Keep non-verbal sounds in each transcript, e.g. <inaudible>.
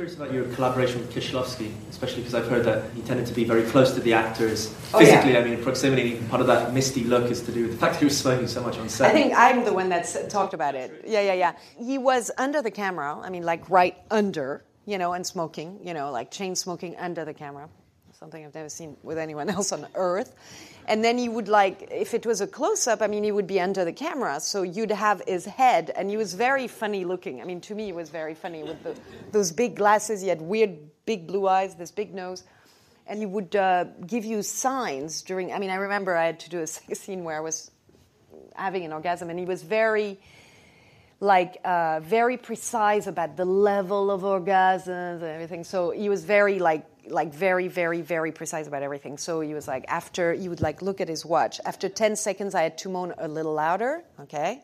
curious about your collaboration with Kishlovsky, especially because I've heard that he tended to be very close to the actors Oh, physically. yeah. I mean, proximity. Part of that misty look is to do with the fact that he was smoking so much on set. I think I'm the one that's talked about it. Yeah, yeah, yeah. He was under the camera. I mean, like right under, you know, and smoking, you know, like chain smoking under the camera. Something I've never seen with anyone <laughs> else on earth. And then he would like, if it was a close up, I mean, he would be under the camera, so you'd have his head, and he was very funny looking. I mean, to me, he was very funny with the, those big glasses. He had weird, big blue eyes, this big nose and he would uh, give you signs during. I mean, I remember I had to do a <laughs> scene where I was having an orgasm, and he was very, like, uh, very precise about the level of orgasms and everything. So he was very like, like very, very, very precise about everything. So he was like, after he would like look at his watch. After ten seconds, I had to moan a little louder. Okay.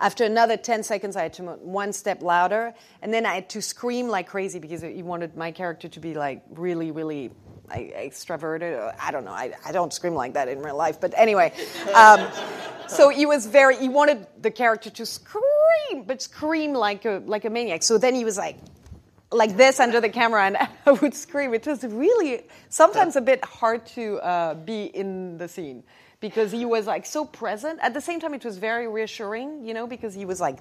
After another 10 seconds, I had to moan one step louder. And then I had to scream like crazy because he wanted my character to be like really, really I, extroverted. I don't know. I, I don't scream like that in real life. But anyway, um, so he was very. He wanted the character to scream, but scream like a like a maniac. So then he was like like this under the camera and <laughs> I would scream. It was really sometimes a bit hard to uh, be in the scene because he was like so present. At the same time, it was very reassuring, you know, because he was like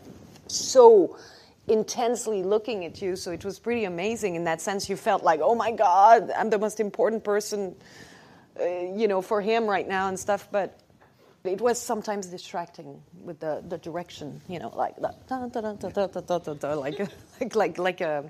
so intensely looking at you. So it was pretty amazing in that sense. You felt like, oh my God, I'm the most important person, uh, you know, for him right now and stuff. But it was sometimes distracting with the, the direction, you know, like like, <laughs> like, like, like a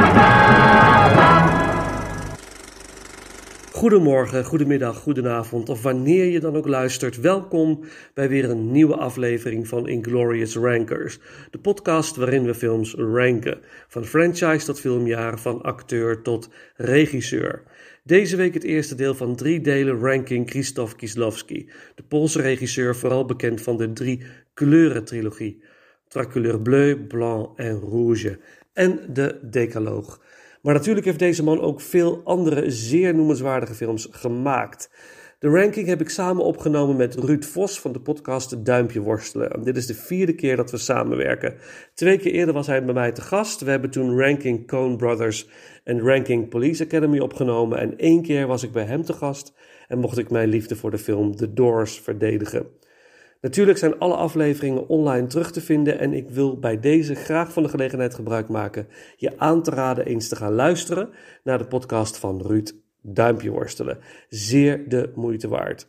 Goedemorgen, goedemiddag, goedenavond of wanneer je dan ook luistert. Welkom bij weer een nieuwe aflevering van Inglorious Rankers. De podcast waarin we films ranken. Van franchise tot filmjaar, van acteur tot regisseur. Deze week het eerste deel van drie delen ranking Krzysztof Kieslowski. De Poolse regisseur, vooral bekend van de drie kleuren-trilogie. Trois bleu, blanc en rouge. En de Decaloog. Maar natuurlijk heeft deze man ook veel andere zeer noemenswaardige films gemaakt. De ranking heb ik samen opgenomen met Ruud Vos van de podcast Duimpje Worstelen. Dit is de vierde keer dat we samenwerken. Twee keer eerder was hij bij mij te gast. We hebben toen Ranking Coen Brothers en Ranking Police Academy opgenomen. En één keer was ik bij hem te gast en mocht ik mijn liefde voor de film The Doors verdedigen. Natuurlijk zijn alle afleveringen online terug te vinden en ik wil bij deze graag van de gelegenheid gebruik maken je aan te raden eens te gaan luisteren naar de podcast van Ruud Duimpje Worstelen. Zeer de moeite waard.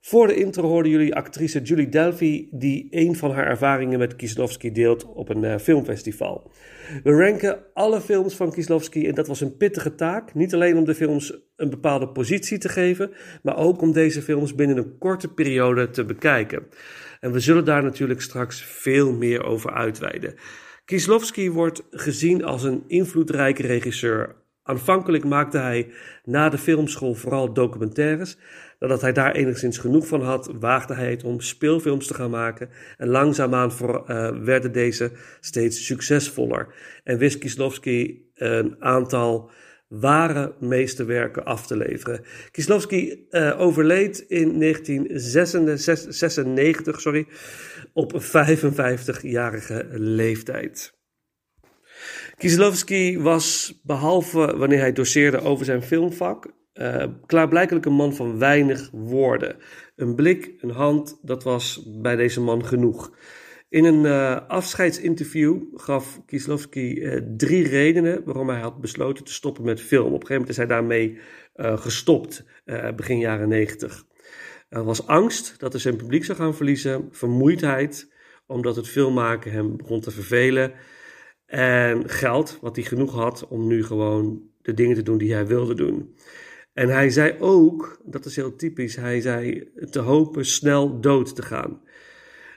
Voor de intro hoorden jullie actrice Julie Delphi die een van haar ervaringen met Kieslowski deelt op een uh, filmfestival. We ranken alle films van Kieslowski en dat was een pittige taak. Niet alleen om de films een bepaalde positie te geven, maar ook om deze films binnen een korte periode te bekijken. En we zullen daar natuurlijk straks veel meer over uitweiden. Kieslowski wordt gezien als een invloedrijke regisseur. Aanvankelijk maakte hij na de filmschool vooral documentaires. Nadat hij daar enigszins genoeg van had, waagde hij het om speelfilms te gaan maken. En langzaamaan voor, uh, werden deze steeds succesvoller. En wist Kieslowski een aantal ware meesterwerken af te leveren. Kieslowski uh, overleed in 1996 sorry, op 55-jarige leeftijd. Kieslowski was, behalve wanneer hij doseerde over zijn filmvak, uh, klaarblijkelijk een man van weinig woorden. Een blik, een hand, dat was bij deze man genoeg. In een uh, afscheidsinterview gaf Kieslowski uh, drie redenen waarom hij had besloten te stoppen met film. Op een gegeven moment is hij daarmee gestopt, begin jaren negentig. Er was angst dat hij zijn publiek zou gaan verliezen, vermoeidheid, omdat het filmmaken hem begon te vervelen. En geld, wat hij genoeg had om nu gewoon de dingen te doen die hij wilde doen. En hij zei ook, dat is heel typisch, hij zei te hopen snel dood te gaan.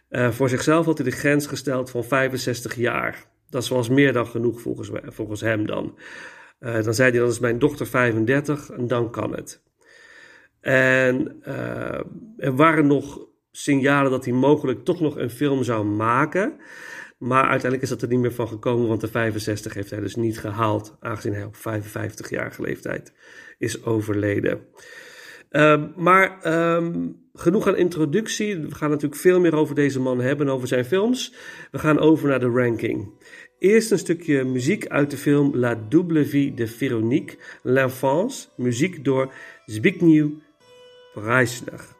Uh, voor zichzelf had hij de grens gesteld van 65 jaar. Dat was meer dan genoeg volgens, volgens hem dan. Uh, dan zei hij, dat is mijn dochter 35 en dan kan het. En uh, er waren nog signalen dat hij mogelijk toch nog een film zou maken. Maar uiteindelijk is dat er niet meer van gekomen, want de 65 heeft hij dus niet gehaald, aangezien hij op 55-jarige leeftijd is overleden. Ehm, maar ehm, genoeg aan introductie. We gaan natuurlijk veel meer over deze man hebben, over zijn films. We gaan over naar de ranking. Eerst een stukje muziek uit de film La Double Vie de Véronique, L'Enfance, muziek door Zbigniew Preisler.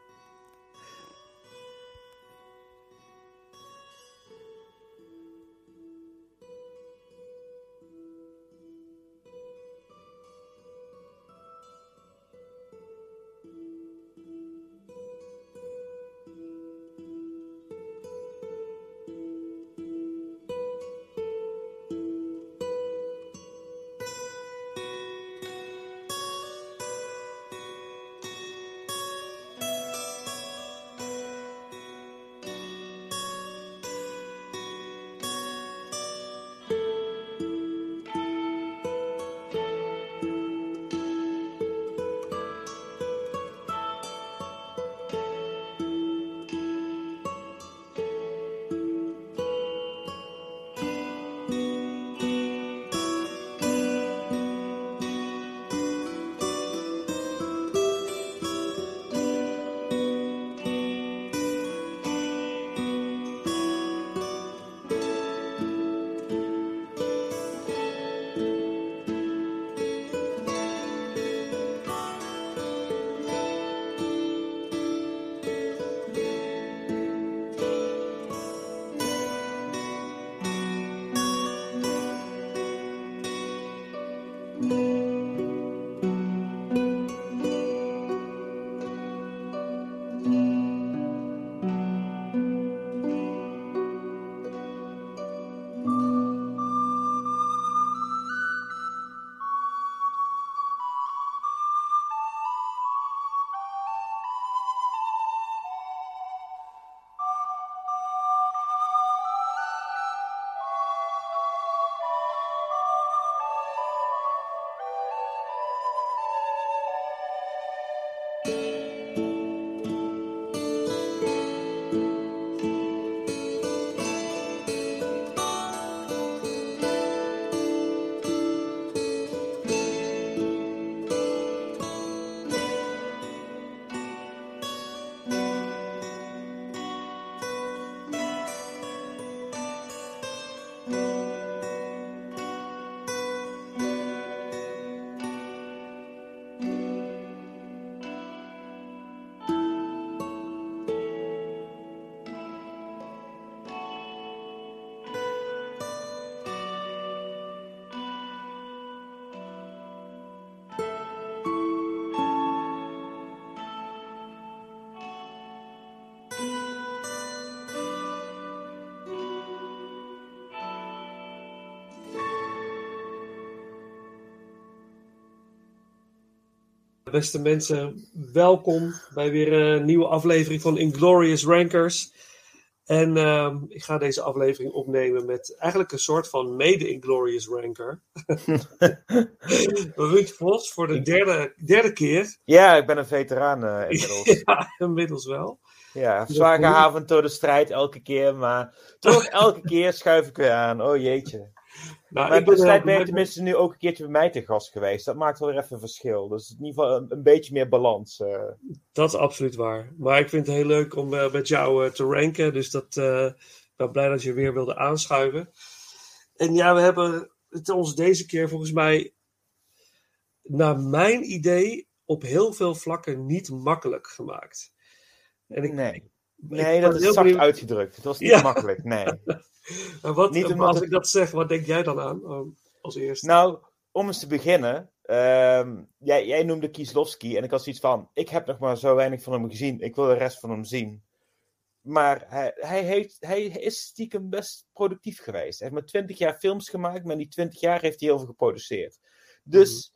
Beste mensen, welkom bij weer een nieuwe aflevering van Inglorious Rankers. En uh, ik ga deze aflevering opnemen met eigenlijk een soort van mede-Inglorious Ranker. <laughs> Ruud Vos voor de derde, derde keer. Ja, ik ben een veteraan uh, inmiddels. <laughs> ja, inmiddels wel. Ja, zwaar gehavend door de strijd elke keer, maar toch elke keer schuif ik weer aan. Oh jeetje. Nou, maar ben je tenminste nu ook een keertje bij mij te gast geweest. Dat maakt wel weer even een verschil. Dus in ieder geval een, een beetje meer balans. Uh. Dat is absoluut waar. Maar ik vind het heel leuk om uh, met jou uh, te ranken. Dus dat, ik ben blij dat je weer wilde aanschuiven. En ja, we hebben het ons deze keer volgens mij, naar mijn idee, op heel veel vlakken niet makkelijk gemaakt. En ik, nee, nee dat is zacht uitgedrukt. Het was niet ja. makkelijk, nee. <laughs> En wat, Niet als ik dat zeg, wat denk jij dan aan um, als eerste? Nou, om eens te beginnen. Um, jij, jij noemde Kieslowski en ik had zoiets van: ik heb nog maar zo weinig van hem gezien. Ik wil de rest van hem zien. Maar hij, hij, heeft, hij is stiekem best productief geweest. Hij heeft maar 20 jaar films gemaakt, maar in die 20 jaar heeft hij heel veel geproduceerd. Dus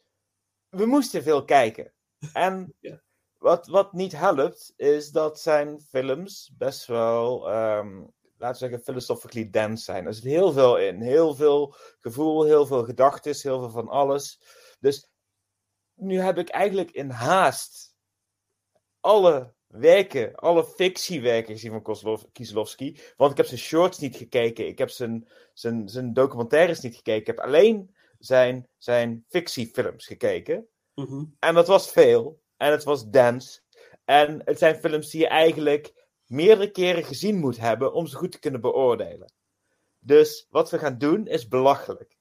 mm. we moesten veel kijken. En <laughs> ja. Wat, wat niet helpt, is dat zijn films best wel um, laten we zeggen, philosophically dense zijn. Er zit heel veel in. Heel veel gevoel, heel veel gedachten, heel veel van alles. Dus nu heb ik eigenlijk in haast alle werken, alle fictiewerken gezien van Kozlov- Kieslowski. Want ik heb zijn shorts niet gekeken, ik heb zijn, zijn, zijn documentaires niet gekeken. Ik heb alleen zijn, zijn fictiefilms gekeken. Mhm. En dat was veel. En het was dense. En het zijn films die je eigenlijk meerdere keren gezien moet hebben om ze goed te kunnen beoordelen. Dus wat we gaan doen is belachelijk.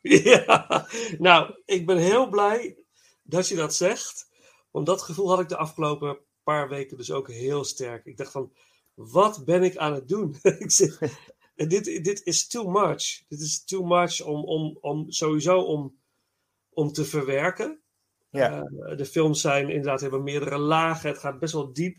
<laughs> Ja, nou, ik ben heel blij dat je dat zegt. Want dat gevoel had ik de afgelopen paar weken dus ook heel sterk. Ik dacht van, wat ben ik aan het doen? <laughs> ik zit, dit, dit is too much. Dit is too much om, om, om sowieso om, om te verwerken. Ja. Eh, de films zijn inderdaad hebben meerdere lagen. Het gaat best wel diep.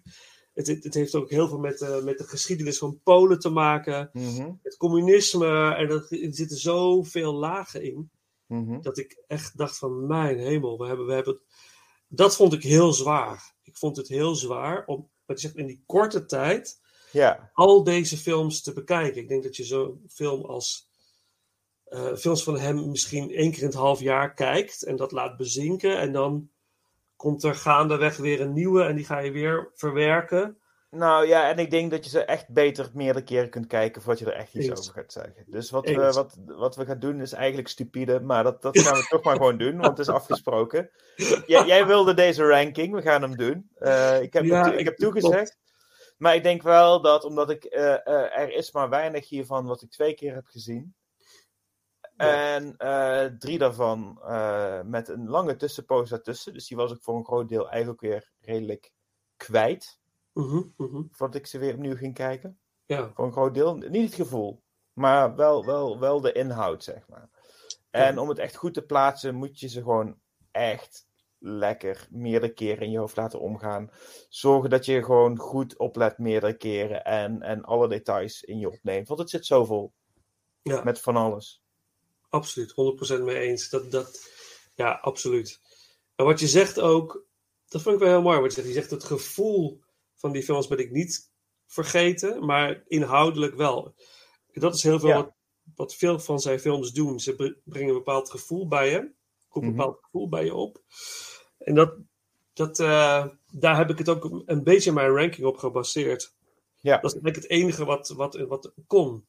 Het, het, het heeft ook heel veel met, eh, met de geschiedenis van Polen te maken. Mhm, Het communisme. En er zitten zoveel lagen in mhm. dat ik echt dacht van mijn hemel, we hebben, we hebben, dat vond ik heel zwaar. Ik vond het heel zwaar om, wat je zegt, in die korte tijd Ja, al deze films te bekijken. Ik denk dat je zo'n film als eh, films van hem misschien één keer in het half jaar kijkt en dat laat bezinken en dan komt er gaandeweg weer een nieuwe en die ga je weer verwerken. nou ja, en ik denk dat je ze echt beter meerdere keren kunt kijken voordat je er echt iets Eens. over gaat zeggen. Dus wat we, wat, wat we gaan doen is eigenlijk stupide, maar dat, dat gaan we toch maar gewoon doen, want het is afgesproken. Jij, <laughs> jij wilde deze ranking, we gaan hem doen. Eh, ik heb, Ja, ik heb toegezegd. Maar ik denk wel dat, omdat ik, eh, eh, er is maar weinig hiervan wat ik twee keer heb gezien. Ja. En eh, drie daarvan eh, met een lange tussenpoos daartussen. Dus die was ik voor een groot deel eigenlijk weer redelijk kwijt. Mhm, mhm. Voordat ik ze weer opnieuw ging kijken. Ja, Voor een groot deel. Niet het gevoel. Maar wel, wel, wel de inhoud, zeg maar. En om het echt goed te plaatsen, moet je ze gewoon echt lekker meerdere keren in je hoofd laten omgaan. Zorgen dat je gewoon goed oplet meerdere keren. En, en alle details in je opneemt. Want het zit zoveel ja. met van alles. Absoluut, 100% mee eens. Dat, dat, ja, absoluut. En wat je zegt ook, dat vond ik wel heel mooi. Wat je zegt, je zegt het gevoel van die films ben ik niet vergeten, maar inhoudelijk wel. Dat is heel veel Ja. wat, wat veel van zijn films doen. Ze br- brengen een bepaald gevoel bij je, roepen een Mhm. bepaald gevoel bij je op. En dat, dat, eh, daar heb ik het ook een beetje mijn ranking op gebaseerd. Ja, Dat is eigenlijk het enige wat, wat, wat kon.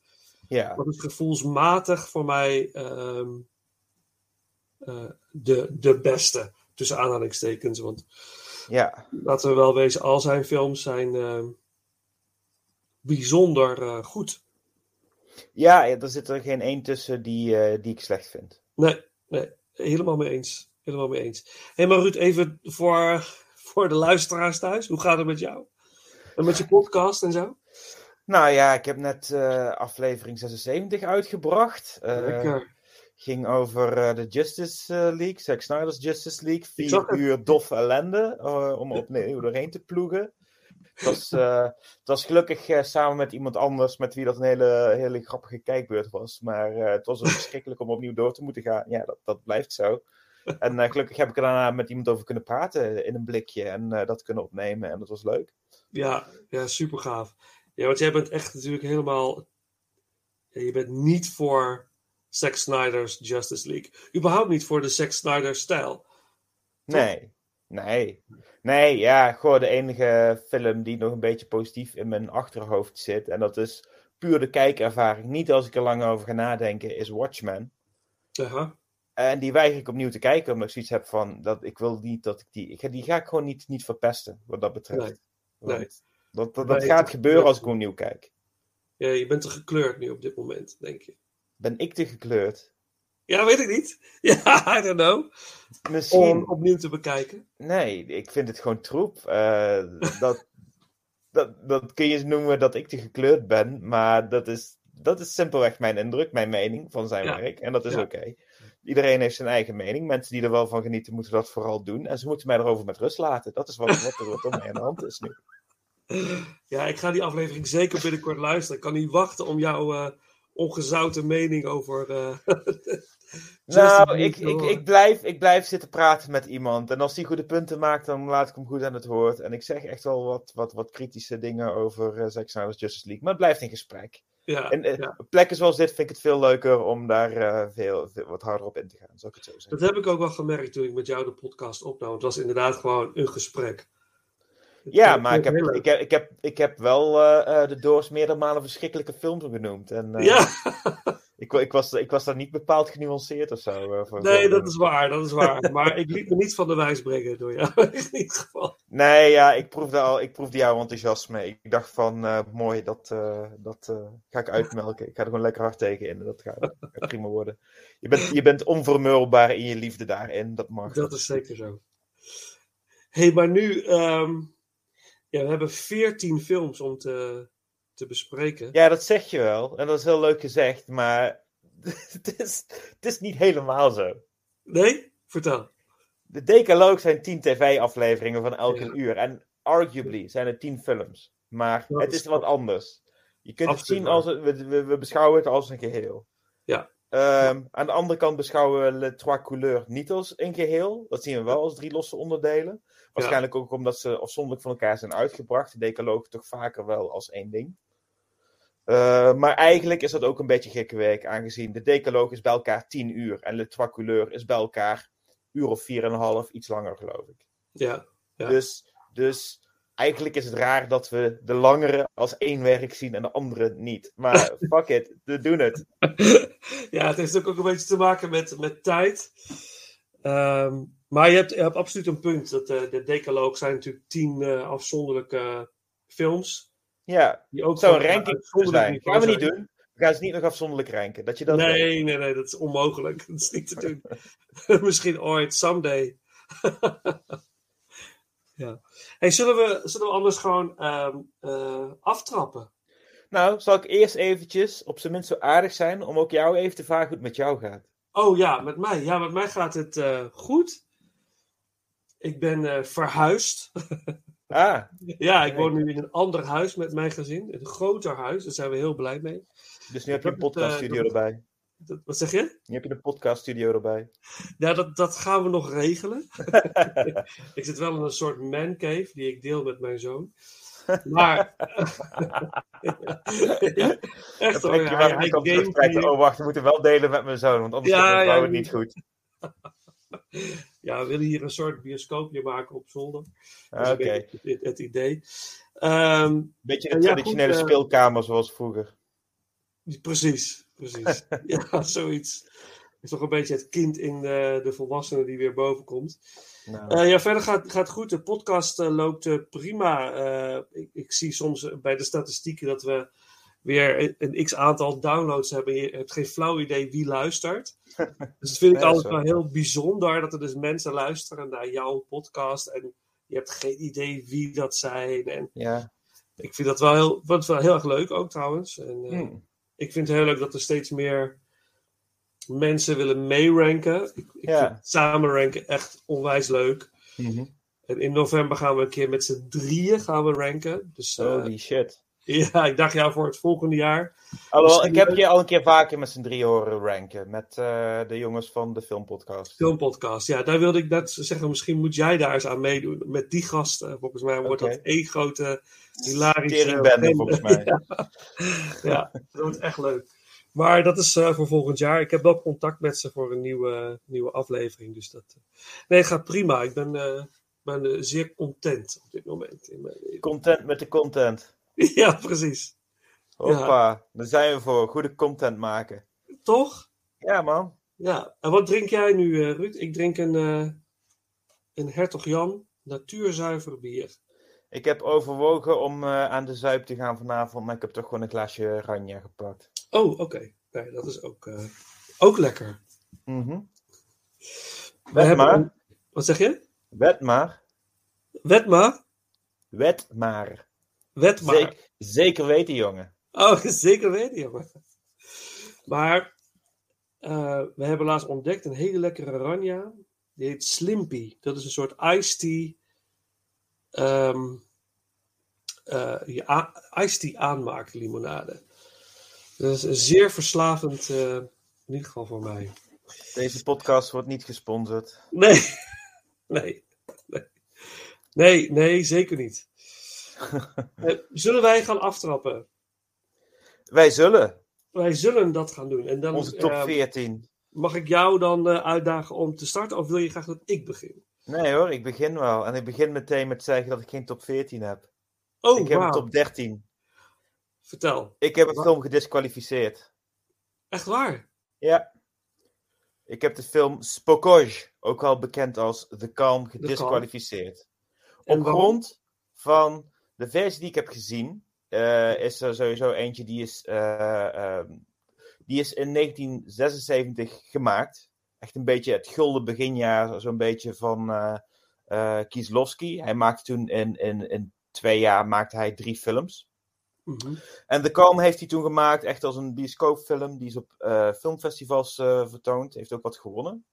Ja. Wat is gevoelsmatig voor mij ehm, eh, de, de beste, tussen aanhalingstekens. Want ja. laten we wel wezen, al zijn films zijn ehm, bijzonder eh, goed. Ja, er zit er geen één tussen die, eh, die ik slecht vind. Nee, nee, helemaal mee eens. Helemaal mee eens. Hé, maar Ruud, even voor, voor de luisteraars thuis. Hoe gaat het met jou? En met je podcast en zo? Nou ja, ik heb net eh, aflevering 76 uitgebracht. Lekker. ging over eh, de Justice League, Zack Snyder's Justice League. Vier uur doffe ellende om <laughs> opnieuw doorheen te ploegen. Het was, het was gelukkig samen met iemand anders met wie dat een hele, hele grappige kijkbeurt was. Maar het was ook verschrikkelijk om opnieuw door te moeten gaan. Ja, dat, dat blijft zo. En gelukkig heb ik er daarna met iemand over kunnen praten in een blikje en dat kunnen opnemen. En dat was leuk. Ja, ja, super gaaf. Ja, want jij bent echt natuurlijk helemaal. ja, je bent niet voor Zack Snyder's Justice League. Überhaupt niet voor de Zack Snyder stijl. Nee, nee. Nee, ja, gewoon de enige film die nog een beetje positief in mijn achterhoofd zit. En dat is puur de kijkervaring. Niet als ik er lang over ga nadenken, is Watchmen. Aha. En die weiger ik opnieuw te kijken, omdat ik zoiets heb van, dat ik wil niet dat ik die... Ik die ga ik gewoon niet, niet verpesten, wat dat betreft. Nee, Want nee. Dat, dat, gaat gebeuren als ik opnieuw kijk. Ja, je bent te gekleurd nu op dit moment, denk je. Ben ik te gekleurd? Ja, weet ik niet. <laughs> Ja, I don't know. Misschien. Om opnieuw te bekijken. Nee, ik vind het gewoon troep. Eh, dat, <laughs> dat, dat kun je noemen dat ik te gekleurd ben, maar dat is, dat is simpelweg mijn indruk, mijn mening van zijn Ja. werk. En dat is Ja. oké. Iedereen heeft zijn eigen mening. Mensen die er wel van genieten, moeten dat vooral doen. En ze moeten mij erover met rust laten. Dat is wat, wat er wat er mij aan de hand is nu. Ja, ik ga die aflevering zeker binnenkort luisteren. Ik kan niet wachten om jouw eh, ongezouten mening over. <laughs> Justice Nou, ik, ik, ik, blijf, ik blijf zitten praten met iemand. En als die goede punten maakt, dan laat ik hem goed aan het woord. En ik zeg echt wel wat, wat, wat kritische dingen over uh, Zack Snyder's Justice League. Maar het blijft in gesprek. ja, En ja. plekken zoals dit vind ik het veel leuker om daar veel, veel- wat harder op in te gaan. Zal ik het zo zeggen. Dat heb ik ook wel gemerkt toen ik met jou de podcast opnam. Het was inderdaad gewoon een gesprek. Ja, Het, maar eh, ik heb, ik heb, ik heb, ik heb wel eh, eh, de Doors meerdere malen verschrikkelijke films genoemd. En, eh, Ja, <laughs> ik, ik, was, ik was daar niet bepaald genuanceerd of zo. eh, voor nee, dat is waar, dat is waar. Maar ik liet me niet van de wijs brengen door jou <laughs> in ieder geval. Nee, ja, ik proefde, al, ik proefde jouw enthousiasme. Ik dacht van, eh, mooi, dat, eh, dat eh, ga ik uitmelken. Ik ga er gewoon lekker hard tegen in. Dat gaat, <laughs> gaat prima worden. Je bent, je bent onvermurwbaar in je liefde daarin. Dat mag. Dat is zeker zo. hey, maar nu, ehm, ja, we hebben veertien films om te, te bespreken. Ja, dat zeg je wel. En dat is heel leuk gezegd. Maar <laughs> het is, het is niet helemaal zo. Nee? Vertel. De Decaloog zijn 10 tv-afleveringen van elk Ja. een uur. En arguably zijn het 10 films. Maar het is wat anders. Je kunt het zien als... We, we, we beschouwen het als een geheel. Ja. Ehm, aan de andere kant beschouwen we Le Trois Couleurs niet als een geheel. Dat zien we wel als drie losse onderdelen. Waarschijnlijk ook omdat ze afzonderlijk van elkaar zijn uitgebracht. De Decaloog toch vaker wel als één ding. Eh, maar eigenlijk is dat ook een beetje gekke werk, aangezien de Decaloog is bij elkaar 10 uur. En Le Trois Couleurs is bij elkaar uur of 4,5, iets langer geloof ik. Ja. Ja. Dus, dus eigenlijk is het raar dat we de langere als één werk zien en de andere niet. Maar <laughs> fuck it, we doen het. <laughs> ja, het heeft ook een beetje te maken met, met tijd. Ehm, maar je hebt, je hebt absoluut een punt. Dat, eh, de Decaloog zijn natuurlijk tien eh, afzonderlijke films. Ja, Die ook zou een ranking zijn. niveau Gaan we niet doen. We gaan ze niet nog afzonderlijk ranken. Dat je dat weet. Nee, nee, nee, dat is onmogelijk. <laughs> Dat is niet te doen. Misschien ooit, someday. Ja. Hey, zullen, we, zullen we anders gewoon ehm, eh, aftrappen? Nou, zal ik eerst eventjes op zijn minst zo aardig zijn om ook jou even te vragen hoe het met jou gaat. Oh ja, met mij. Ja, met mij gaat het eh, goed. Ik ben eh, verhuisd. <laughs> Ah, ja, ik woon nu in een ander huis met mijn gezin. Een groter huis, daar zijn we heel blij mee. dus nu heb je een podcaststudio erbij. Dat, wat zeg je? Nu heb je een podcaststudio erbij. Ja, dat, dat gaan we nog regelen. <laughs> ik zit wel in een soort man cave die ik deel met mijn zoon. Maar. ja, <laughs> echt hoor. je Hij, hij. Oh, wacht, we moeten wel delen met mijn zoon, want anders Ja, gaat ja, het ja. niet goed. <laughs> Ja, we willen hier een soort bioscoopje maken op zolder. Ah, Oké, het, het idee. Ehm, beetje Ja, een traditionele eh, speelkamer zoals vroeger. precies, precies. <laughs> ja, zoiets. Het is toch een beetje het kind in de, de volwassene die weer boven komt. Nou, Eh, ja, verder gaat, gaat goed. De podcast eh, loopt eh, prima. Eh, ik, ik zie soms bij de statistieken dat we weer een, een x aantal downloads hebben. Je hebt geen flauw idee wie luistert. <laughs> Dus dat vind ik Ja, altijd zo. wel heel bijzonder dat er dus mensen luisteren naar jouw podcast. En je hebt geen idee wie dat zijn. En ja. ik vind dat wel heel, wat wel heel erg leuk ook trouwens. En, eh, Hm. Ik vind het heel leuk dat er steeds meer mensen willen meeranken. Ik, ik Ja. vind samenranken echt onwijs leuk. Mhm. En in november gaan we een keer met z'n drieën gaan we ranken. Dus eh, Holy shit. <laughs> ja, ik dacht ja voor het volgende jaar. Alhoewel, Misschien ik heb leuk. je al een keer vaker met z'n drie horen ranken. Met eh, de jongens van de filmpodcast. Filmpodcast. Ja, daar wilde ik net zeggen, misschien moet jij daar eens aan meedoen. Met die gasten. Volgens mij wordt dat één grote hilarische... Teringbende, volgens mij. <laughs> ja, ja, dat wordt echt leuk. Maar dat is eh, voor volgend jaar. Ik heb wel contact met ze voor een nieuwe, nieuwe aflevering. Dus dat, eh, nee, gaat prima. Ik ben, eh, ben eh, zeer content op dit moment in mijn leven. Content met de content. <laughs> Ja, precies. Hoppa, daar zijn we voor. Goede content maken. Toch? Ja, man. Ja. En wat drink jij nu, eh, Ruud? Ik drink een, eh een Hertog Jan natuurzuiver bier. Ik heb overwogen om eh, aan de zuip te gaan vanavond, maar ik heb toch gewoon een glaasje Ranja gepakt. Oh, oké. Nee, dat is ook, ook lekker. Mhm. We Wet hebben maar. een- Wat zeg je? Wet maar. Wetma? Wet maar. Wetma. Zeker, zeker weten, jongen. Oh, <laughs> zeker weten, jongen. Maar eh, we hebben laatst ontdekt een hele lekkere ranja. Die heet Slimpy. Dat is een soort iced tea. eh, je iced tea aanmaakt limonade. Dat is een zeer verslavend, eh, in ieder geval voor mij. Deze podcast wordt niet gesponsord. Nee, <laughs> nee, nee, nee, nee zeker niet. <laughs> Eh, zullen wij gaan aftrappen? Wij zullen. Wij zullen dat gaan doen. En dan, Onze top eh, 14. Mag ik jou dan eh, uitdagen om te starten? Of wil je graag dat ik begin? Nee hoor, ik begin wel. En ik begin meteen met zeggen dat ik geen top 14 heb. Oh, ik heb een top 13. Vertel. Ik heb een film gedisqualificeerd. Echt waar? Ja. Ik heb de film Spokoj, ook wel bekend als The Calm, gedisqualificeerd. Op grond van de versie die ik heb gezien, eh, is er sowieso eentje die is, eh, ehm, die is in 1976 gemaakt. Echt een beetje het gulden beginjaar, zo'n beetje van eh Kieslowski. Hij maakte toen in, in, in twee jaar maakte hij drie films. Mhm. En The Calm heeft hij toen gemaakt, echt als een bioscoopfilm. Die is op filmfestivals eh, vertoond. Heeft ook wat gewonnen.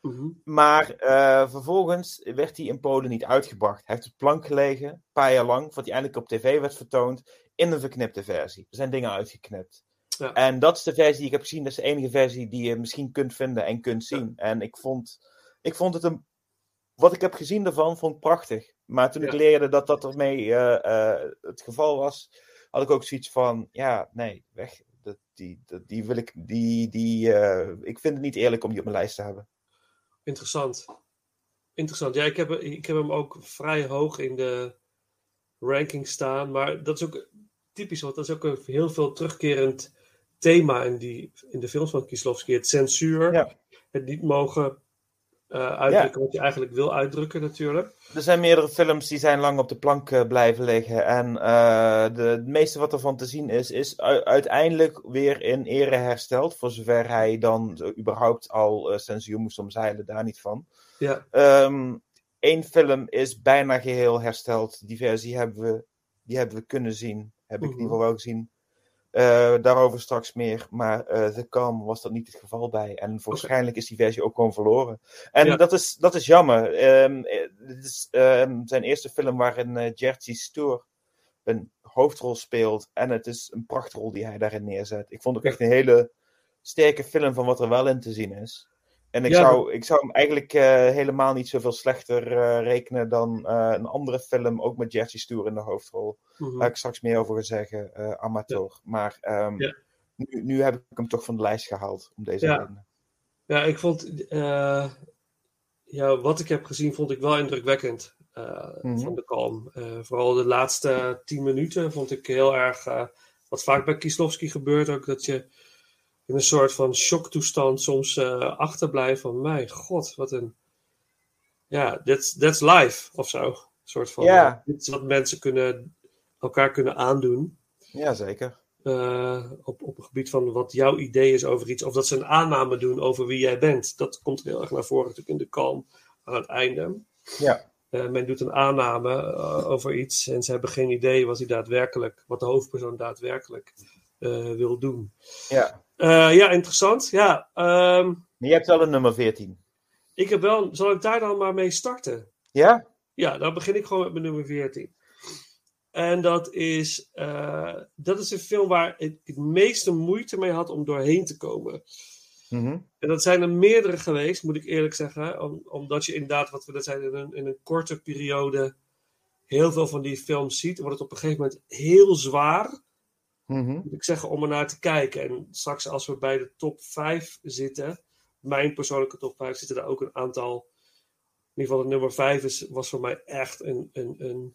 Mhm. Maar eh, vervolgens werd hij in Polen niet uitgebracht. Hij heeft op plank gelegen, een paar jaar lang, voordat hij eindelijk op tv werd vertoond, in een verknipte versie. Er zijn dingen uitgeknipt. Ja. En dat is de versie die ik heb gezien. Dat is de enige versie die je misschien kunt vinden en kunt zien. En ik vond, ik vond het een... Wat ik heb gezien daarvan, vond ik prachtig. Maar toen ik leerde dat dat ermee eh, het geval was, had ik ook zoiets van, ja, nee, weg. Dat, die, dat, die wil ik, die, die, ik vind het niet eerlijk om die op mijn lijst te hebben. Interessant. Interessant. Ja, ik heb, ik heb hem ook vrij hoog in de ranking staan. Maar dat is ook typisch, want dat is ook een heel veel terugkerend thema in, die, in de films van Kieslowski. Het censuur, Ja. het niet mogen eh, uitdrukken wat je eigenlijk wil uitdrukken natuurlijk. Er zijn meerdere films die zijn lang op de plank eh, blijven liggen. En eh, de, het meeste wat ervan te zien is, is uiteindelijk weer in ere hersteld. Voor zover hij dan überhaupt al censuur moest omzeilen, daar niet van. Ja, Eén film is bijna geheel hersteld. Die versie hebben we, die hebben we kunnen zien. Heb ik in Mhm. ieder geval wel gezien. Eh, daarover straks meer. Maar eh The Calm was dat niet het geval bij. En waarschijnlijk is die versie ook gewoon verloren. En Ja. dat, is, dat is jammer. Ehm, eh, dit is ehm, zijn eerste film waarin eh Jerzy Stoor een hoofdrol speelt. En het is een prachtrol die hij daarin neerzet. Ik vond het ook echt een hele sterke film van wat er wel in te zien is. En ik, Ja, zou, ik zou hem eigenlijk eh, helemaal niet zoveel slechter eh, rekenen dan eh, een andere film, ook met Jerzy Stoer in de hoofdrol. mhm. Waar ik straks meer over ga zeggen, eh Amateur. Maar ehm, Ja. nu, nu heb ik hem toch van de lijst gehaald, om deze Ja. reden. Ja, ik vond. ja, wat ik heb gezien vond ik wel indrukwekkend. Mhm. Van de Kalm. Vooral de laatste tien minuten vond ik heel erg. wat vaak bij Kieslowski gebeurt ook. Dat je in een soort van shocktoestand soms eh, achterblijft. Van mijn god, wat een. Ja, that's, that's life of zo. Een soort van. Ja. eh, dit is wat mensen kunnen, elkaar kunnen aandoen. Ja, zeker. eh, op, op het gebied van wat jouw idee is over iets, of dat ze een aanname doen over wie jij bent. Dat komt heel erg naar voren natuurlijk in de kalm aan het einde. Ja. Eh, men doet een aanname eh, over iets en ze hebben geen idee wat, hij daadwerkelijk, wat de hoofdpersoon daadwerkelijk eh, wil doen. ja. Eh, ja, interessant. Ja, ehm, je hebt wel een nummer 14. ik heb wel, zal ik daar dan maar mee starten? Ja? Ja, dan begin ik gewoon met mijn nummer 14. En dat is, eh, dat is een film waar ik het meeste moeite mee had om doorheen te komen. Mhm. En dat zijn er meerdere geweest, moet ik eerlijk zeggen. Om, omdat je inderdaad, wat we net zeiden, in een, in een korte periode heel veel van die films ziet. Wordt het op een gegeven moment heel zwaar, Mhm. ik zeggen, om er naar te kijken. En straks als we bij de top 5 zitten, mijn persoonlijke top 5, zitten er ook een aantal. In ieder geval, het nummer 5 is, was voor mij echt een, een, een,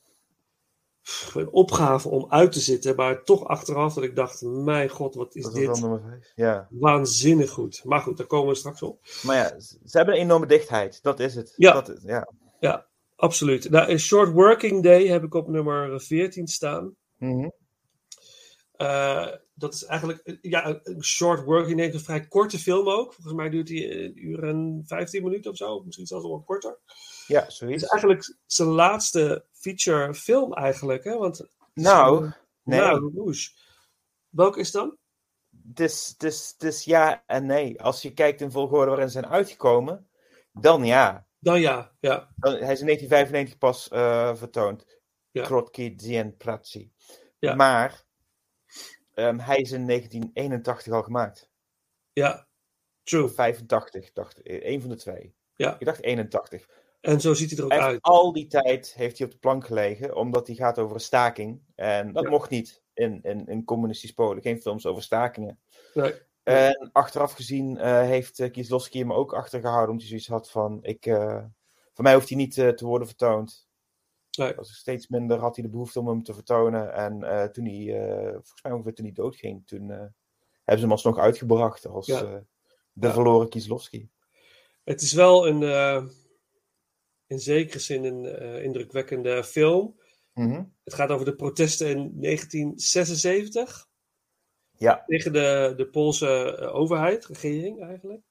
een opgave om uit te zitten. Maar toch achteraf dat ik dacht, mijn god, wat is dit nummer 5. Ja. waanzinnig goed. Maar goed, daar komen we straks op. Maar ja, ze hebben een enorme dichtheid. Dat is het. Ja. Dat is, ja. Ja, absoluut. Nou, een Short Working Day heb ik op nummer 14 staan. Mhm. Eh, dat is eigenlijk ja, een- Short Working Day, een vrij korte film ook. Volgens mij duurt die een uur en 15 minuten of zo, misschien zelfs nog wat korter. Ja, Het zoiets. is eigenlijk zijn laatste feature film eigenlijk, hè? Want, Nou, nee. Nou, Rouge. Welke is dan? Het het, is, het is ja en nee. Als je kijkt in volgorde waarin ze zijn uitgekomen, dan ja. Dan ja, ja. Dan, hij is in 1995 pas eh, vertoond. Ja. Krotki Zien Praci. Ja. Maar ehm, hij is in 1981 al gemaakt. Ja, true. Of 85, dacht ik. Eén van de twee. Ja. Ik dacht 81. En zo ziet hij er ook uit. al die tijd heeft hij op de plank gelegen, omdat hij gaat over een staking. En dat Ja. mocht niet in, in, in communistisch Polen. Geen films over stakingen. Nee. En achteraf gezien eh, heeft uh, Kieslowski hem ook achtergehouden, omdat hij zoiets had van: ik, eh, voor mij hoeft hij niet eh, te worden vertoond. Nee. Was steeds minder had hij de behoefte om hem te vertonen. En eh, toen hij, eh, volgens mij ongeveer toen hij doodging, toen eh, hebben ze hem alsnog uitgebracht als Ja. de verloren Kieslowski. Het is wel een, in zekere zin een indrukwekkende film. Mhm. Het gaat over de protesten in 1976 Ja, tegen de, de Poolse overheid, regering eigenlijk.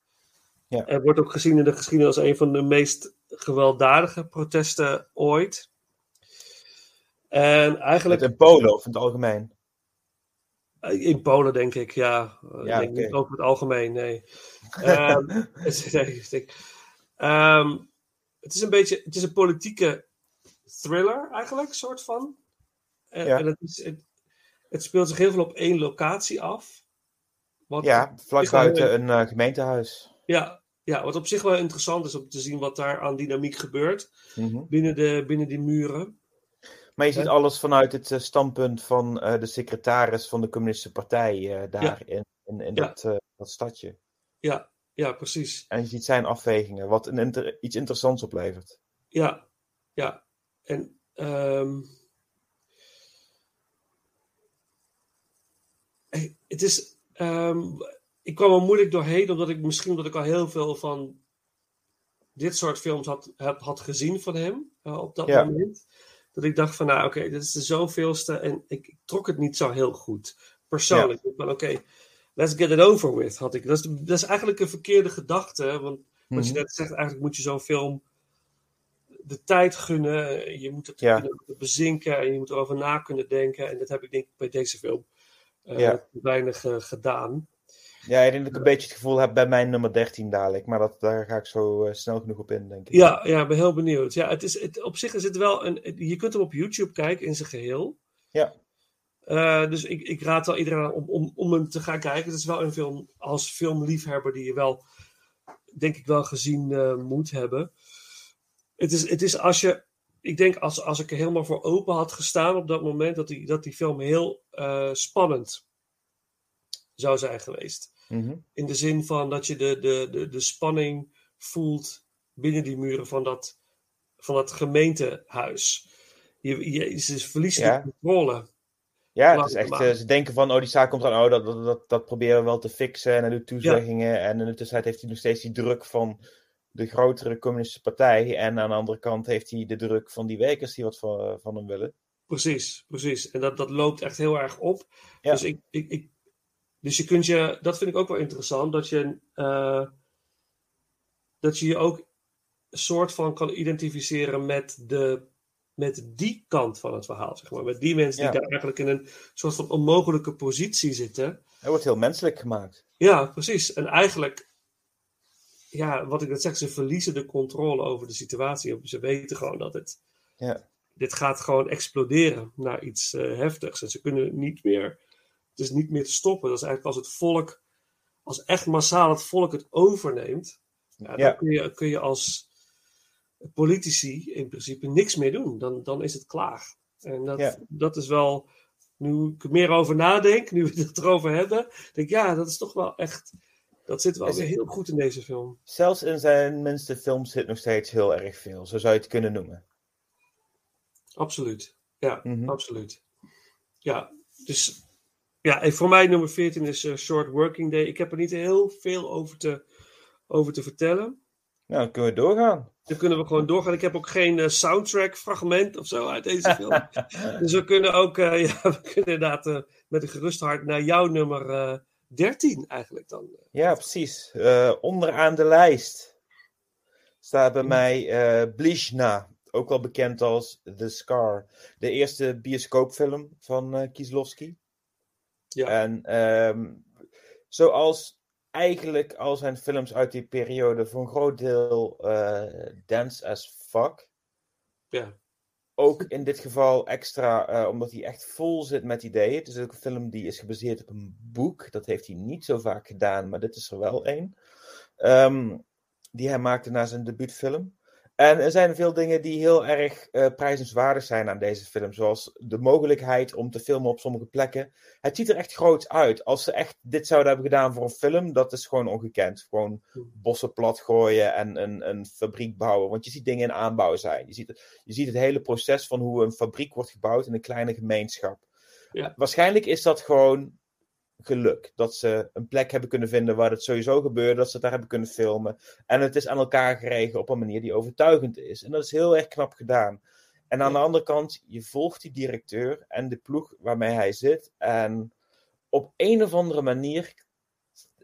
Ja. En wordt ook gezien in de geschiedenis als een van de meest gewelddadige protesten ooit. En eigenlijk in Polen of in het algemeen. in Polen denk ik, ja. Eh, Ja, denk niet over het algemeen, nee. <laughs> Ehm, <laughs> Ehm, het is een beetje, het is een politieke thriller eigenlijk, soort van. En, Ja. en het, is, het, het speelt zich heel veel op één locatie af. Wat, Ja, vlak buiten een eh, gemeentehuis. ja, ja, wat op zich wel interessant is om te zien wat daar aan dynamiek gebeurt Mhm. binnen, de, binnen die muren. Maar je ziet alles vanuit het eh, standpunt van eh, de secretaris van de Communistische Partij eh, daar Ja. in, in, in Ja. dat, dat stadje. Ja, ja, precies. En je ziet zijn afwegingen, wat een inter- iets interessants oplevert. Ja, ja. En ehm, eh, het is. ehm, ik kwam er moeilijk doorheen, omdat ik misschien omdat ik al heel veel van dit soort films had, heb, had gezien van hem op dat Ja. moment. Dat ik dacht van, nou oké, dit is de zoveelste en ik, trok het niet zo heel goed. Persoonlijk. Van oké, let's get it over with, had ik. Dat is, dat is eigenlijk een verkeerde gedachte, want wat je Mhm. net zegt, eigenlijk moet je zo'n film de tijd gunnen. Je moet het Ja. kunnen bezinken en je moet erover na kunnen denken. En dat heb ik denk ik bij deze film Ja. weinig eh, gedaan. Ja, ik denk dat ik een beetje het gevoel heb bij mijn nummer 13 dadelijk. Maar dat, daar ga ik zo eh, snel genoeg op in, denk ik. Ja, ja, ik ben heel benieuwd. Ja, het is, het, op zich is het wel een. Je kunt hem op YouTube kijken in zijn geheel. Ja. Eh, dus ik, ik raad wel iedereen aan om, om, om hem te gaan kijken. Het is wel een film als filmliefhebber die je wel, denk ik, wel gezien eh, moet hebben. Het is, het is als je. Ik denk als, als ik er helemaal voor open had gestaan op dat moment, dat die, dat die film heel spannend zou zijn geweest. Mhm. In In de zin van dat je de, de, de, de spanning voelt binnen die muren van dat, van dat gemeentehuis. Je, je, ze verliezen Ja. de controle. Ja, het is echt, eh, ze denken van, oh, die zaak komt aan, oh, dat, dat, dat, dat proberen we wel te fixen. En hij doet toezeggingen. En in de tussentijd heeft hij nog steeds die druk van de grotere communistische partij. En aan de andere kant heeft hij de druk van die werkers die wat van, van hem willen. Precies, precies. En dat, dat loopt echt heel erg op. Ja. Dus, ik, ik, ik, dus je kunt je, dat vind ik ook wel interessant, dat je, eh, dat je je ook een soort van kan identificeren met, de, met die kant van het verhaal, zeg maar. Met die mensen die Ja. daar eigenlijk in een soort van onmogelijke positie zitten. Hij wordt heel menselijk gemaakt. Ja, precies. En eigenlijk, ja, wat ik net zeg, ze verliezen de controle over de situatie. Ze weten gewoon dat het, Ja. dit gaat gewoon exploderen naar iets eh, heftigs. En ze kunnen niet meer, het is niet meer te stoppen. Dat is eigenlijk als het volk, als echt massaal het volk het overneemt, ja, dan Ja. Kun, je, kun je als politici in principe niks meer doen. Dan, dan is het klaar. En dat, Ja. dat is wel, nu ik er meer over nadenk, nu we het erover hebben, denk ik, ja, dat is toch wel echt, dat zit wel weer heel goed in deze film. Zelfs in zijn minste films zit nog steeds heel erg veel. Zo zou je het kunnen noemen. Absoluut. Ja, Mhm. absoluut. Ja, dus ja, en voor mij nummer 14 is eh, Short Working Day. Ik heb er niet heel veel over te, over te vertellen. Nou, dan kunnen we doorgaan. Dan kunnen we gewoon doorgaan. Ik heb ook geen eh, soundtrack fragment of zo uit deze film. <laughs> dus we kunnen ook, eh, <laughs> ja, we kunnen inderdaad met een gerust hart naar jouw nummer eh 13 eigenlijk dan. Ja, precies. Onderaan de lijst staat bij mij eh Blizna, ook wel bekend als The Scar. De eerste bioscoopfilm van Kieslowski. Ja. En ehm, zoals eigenlijk al zijn films uit die periode voor een groot deel eh dance as fuck. Ja, Ook in dit geval extra, eh, omdat hij echt vol zit met ideeën. Het is ook een film die is gebaseerd op een boek. Dat heeft hij niet zo vaak gedaan, maar dit is er wel één. Ehm, die hij maakte na zijn debuutfilm. En er zijn veel dingen die heel erg eh prijzenswaardig zijn aan deze film. Zoals de mogelijkheid om te filmen op sommige plekken. Het ziet er echt groot uit. Als ze echt dit zouden hebben gedaan voor een film, dat is gewoon ongekend. Gewoon bossen platgooien en een, een fabriek bouwen. Want je ziet dingen in aanbouw zijn. Je ziet, het, je ziet het hele proces van hoe een fabriek wordt gebouwd in een kleine gemeenschap. Ja. Waarschijnlijk is dat gewoon geluk. Dat ze een plek hebben kunnen vinden waar het sowieso gebeurde, dat ze het daar hebben kunnen filmen. En het is aan elkaar geregen op een manier die overtuigend is. En dat is heel erg knap gedaan. En aan de andere kant, je volgt die directeur en de ploeg waarmee hij zit. En op een of andere manier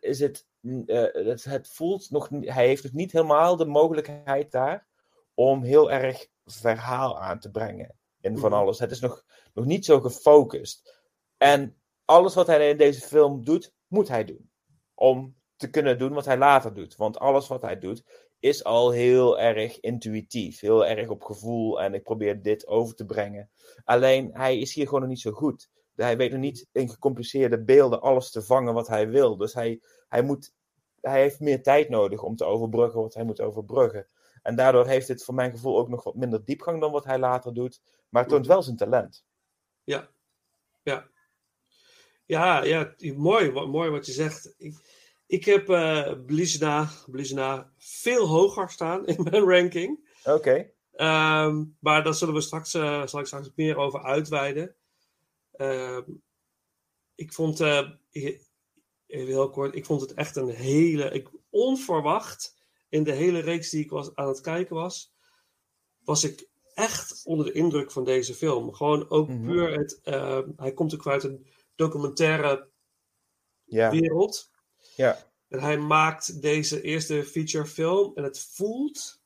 is het, eh, het, het voelt nog, niet- hij heeft het niet helemaal de mogelijkheid daar om heel erg verhaal aan te brengen in van Mhm. alles. Het is nog, nog niet zo gefocust. En alles wat hij in deze film doet, moet hij doen. Om te kunnen doen wat hij later doet. Want alles wat hij doet is al heel erg intuïtief. Heel erg op gevoel. En ik probeer dit over te brengen. Alleen hij is hier gewoon nog niet zo goed. Hij weet nog niet in gecompliceerde beelden alles te vangen wat hij wil. Dus hij, hij, moet, hij heeft meer tijd nodig om te overbruggen wat hij moet overbruggen. En daardoor heeft het voor mijn gevoel ook nog wat minder diepgang dan wat hij later doet. Maar het toont wel zijn talent. Ja, ja. Ja, ja, mooi, wa- mooi wat je zegt. Ik, ik heb eh Blizna, Blizna veel hoger staan in mijn ranking. Oké. Ehm, maar daar zullen we straks, eh, zal ik straks meer over uitweiden. Ehm, ik vond, eh, even heel kort, ik vond het echt een hele, ik, onverwacht in de hele reeks die ik was, aan het kijken was, was ik echt onder de indruk van deze film. Gewoon ook Mhm. puur het, ehm, hij komt ook uit een documentaire Ja. wereld. Ja. En hij maakt deze eerste feature film en het voelt,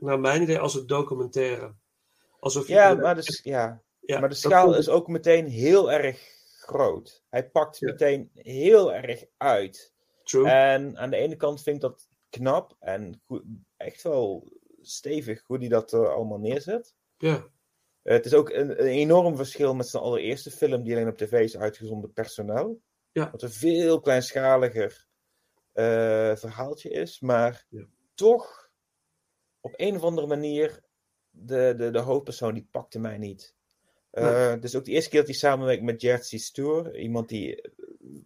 naar mijn idee, als een documentaire. Alsof je Ja, maar de, ja. Ja, maar de schaal is ook meteen heel erg groot. Hij pakt Ja. meteen heel erg uit. True. En aan de ene kant vind ik dat knap en goed, echt wel stevig hoe hij dat eh, allemaal neerzet. ja. Eh, het is ook een, een enorm verschil met zijn allereerste film die alleen op tv is uitgezonden, Personeel. Ja. Wat een veel kleinschaliger eh, verhaaltje is, maar Ja. toch op een of andere manier de, de, de hoofdpersoon die pakte mij niet. Eh, is ook de eerste keer dat hij samenwerkt met Jerzy Stoer, iemand die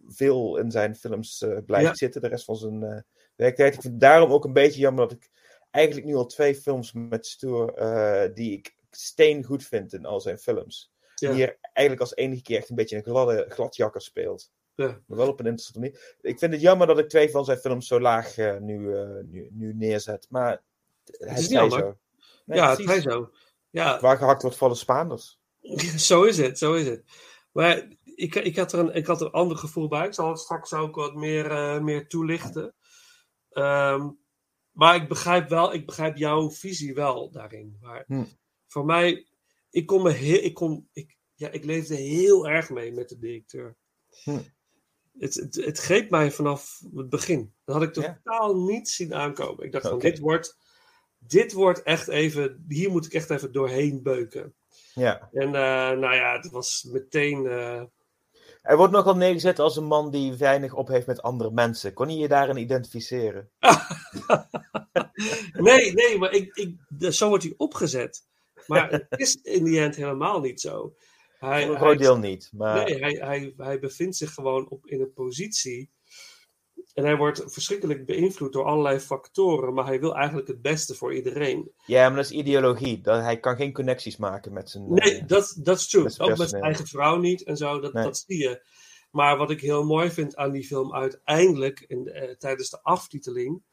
veel in zijn films blijft Ja. zitten de rest van zijn werktijd. Ik vind het daarom ook een beetje jammer dat ik eigenlijk nu al twee films met Stoer die ik steen goed vind in al zijn films. Ja. Die hier eigenlijk als enige keer echt een beetje een gladde, gladjakker speelt. Ja. Maar wel op een interessante manier. Ik vind het jammer dat ik twee van zijn films zo laag eh, nu, eh, nu, nu neerzet. Maar het is is niet zo. Nee, ja, het is zo. Ja, Waar gehakt wordt vallen Spaanders. <laughs> zo is het, zo is het. Maar ik, ik, had er een, ik had er een ander gevoel bij. Ik zal het straks ook wat meer, eh, meer toelichten. Ehm, maar ik begrijp wel, ik begrijp jouw visie wel daarin. Maar Hm. Voor mij, ik kon me heel, ik kon, ik, ja, ik leefde heel erg mee met de directeur. Hm. Het, het, het greep mij vanaf het begin. Dat had ik Ja. totaal niet zien aankomen. Ik dacht van, dit wordt, dit wordt echt even, hier moet ik echt even doorheen beuken. Ja. En eh, nou ja, het was meteen. eh, Hij wordt nogal neergezet als een man die weinig op heeft met andere mensen. Kon je je daarin identificeren? <laughs> nee, nee, maar ik, ik, zo wordt hij opgezet. Maar <laughs> het is in die end helemaal niet zo. Hij, Voor een groot deel niet. Maar nee, hij, hij, hij bevindt zich gewoon op, in een positie. En hij wordt verschrikkelijk beïnvloed door allerlei factoren. Maar hij wil eigenlijk het beste voor iedereen. ja, maar dat is ideologie. Dat, hij kan geen connecties maken met zijn... Nee, eh, dat dat is true. met Ook met zijn eigen vrouw niet en zo, dat, Nee. dat zie je. Maar wat ik heel mooi vind aan die film uiteindelijk, in, eh, tijdens de aftiteling,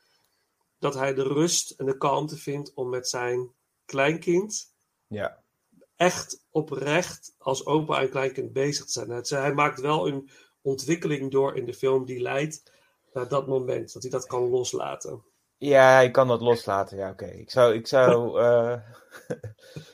dat hij de rust en de kalmte vindt om met zijn kleinkind Ja. echt oprecht als opa en kleinkind bezig te zijn. Het- hij maakt wel een ontwikkeling door in de film die leidt naar dat moment, dat hij dat kan loslaten. Ja, hij kan dat loslaten. Ja, oké. Ik zou, ik, zou, <laughs> eh,